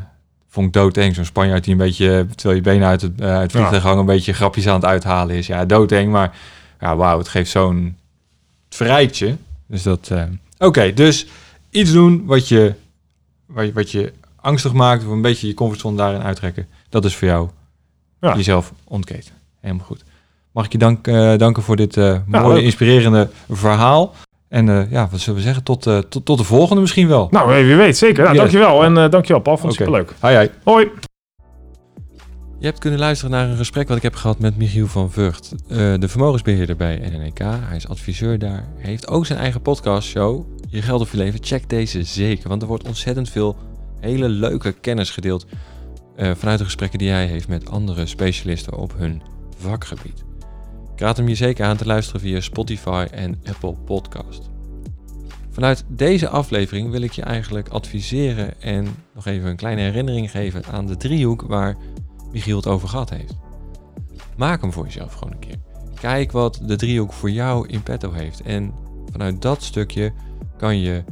[SPEAKER 1] vond ik doodeng. Zo'n Spanjaard die een beetje, terwijl je benen uit het, eh, uit het vliegtuig hangen, een beetje grapjes aan het uithalen is. Ja, doodeng. Maar ja, wauw, het geeft zo'n verrijtje. Dus dat... Oké, dus iets doen wat je, wat, je, wat je angstig maakt. Of een beetje je comfortzone daarin uittrekken. Dat is voor jou
[SPEAKER 2] Ja.
[SPEAKER 1] jezelf ontketen. Helemaal goed. Mag ik je dank, eh, danken voor dit eh, mooie, inspirerende verhaal. En eh, ja, wat zullen we zeggen? Tot, eh, tot, tot de volgende misschien wel.
[SPEAKER 2] Nou, wie weet, zeker. Nou,
[SPEAKER 1] Yes.
[SPEAKER 2] Dankjewel. En eh, dankjewel, Paul. Vond het
[SPEAKER 1] Oké.
[SPEAKER 2] superleuk.
[SPEAKER 1] Hi, hi.
[SPEAKER 2] Hoi.
[SPEAKER 1] Je hebt kunnen luisteren naar een gesprek wat ik heb gehad met Michiel van Vught, eh, de vermogensbeheerder bij NNK. Hij is adviseur daar. Hij heeft ook zijn eigen podcastshow, Je Geld of Je Leven. Check deze zeker, want er wordt ontzettend veel hele leuke kennis gedeeld eh, vanuit de gesprekken die hij heeft met andere specialisten op hun vakgebied. Ik raad hem je zeker aan te luisteren via Spotify en Apple Podcast. Vanuit deze aflevering wil ik je eigenlijk adviseren en nog even een kleine herinnering geven aan de driehoek waar Michiel het over gehad heeft. Maak hem voor jezelf gewoon een keer. Kijk wat de driehoek voor jou in petto heeft. En vanuit dat stukje kan je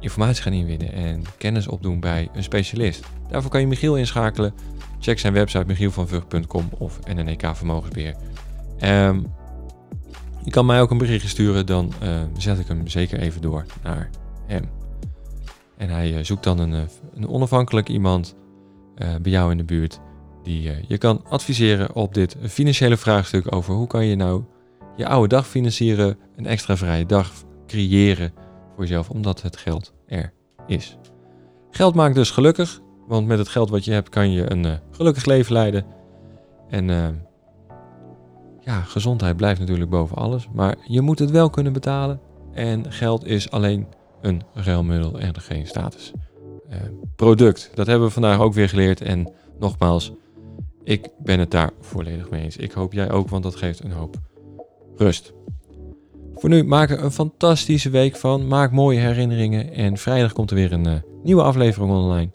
[SPEAKER 1] informatie gaan inwinnen en kennis opdoen bij een specialist. Daarvoor kan je Michiel inschakelen. Check zijn website michielvanvug.com of NNEK Vermogensbeheer. Ehm, je kan mij ook een berichtje sturen, dan eh, zet ik hem zeker even door naar hem. En hij eh, zoekt dan een, eh, een onafhankelijk iemand bij jou in de buurt die je kan adviseren op dit financiële vraagstuk over hoe kan je nou je oude dag financieren, een extra vrije dag creëren voor jezelf, omdat het geld er is. Geld maakt dus gelukkig, want met het geld wat je hebt kan je een eh, gelukkig leven leiden. En eh, ja, gezondheid blijft natuurlijk boven alles, maar je moet het wel kunnen betalen. En geld is alleen een ruilmiddel en geen status. eh, product. Dat hebben we vandaag ook weer geleerd. En nogmaals, ik ben het daar volledig mee eens. Ik hoop jij ook, want dat geeft een hoop rust. Voor nu, maak er een fantastische week van. Maak mooie herinneringen. En vrijdag komt er weer een eh, nieuwe aflevering online.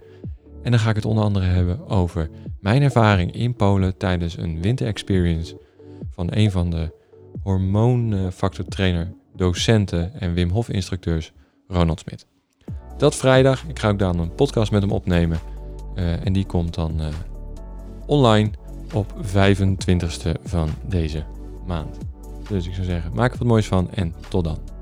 [SPEAKER 1] En dan ga ik het onder andere hebben over mijn ervaring in Polen tijdens een winter experience van een van de hormoonfactortrainer, docenten en Wim Hof instructeurs, Ronald Smit. Dat vrijdag. Ik ga ook dan een podcast met hem opnemen. Uh, en die komt dan uh, online op 25ste van deze maand. Dus ik zou zeggen, maak er wat moois van en tot dan.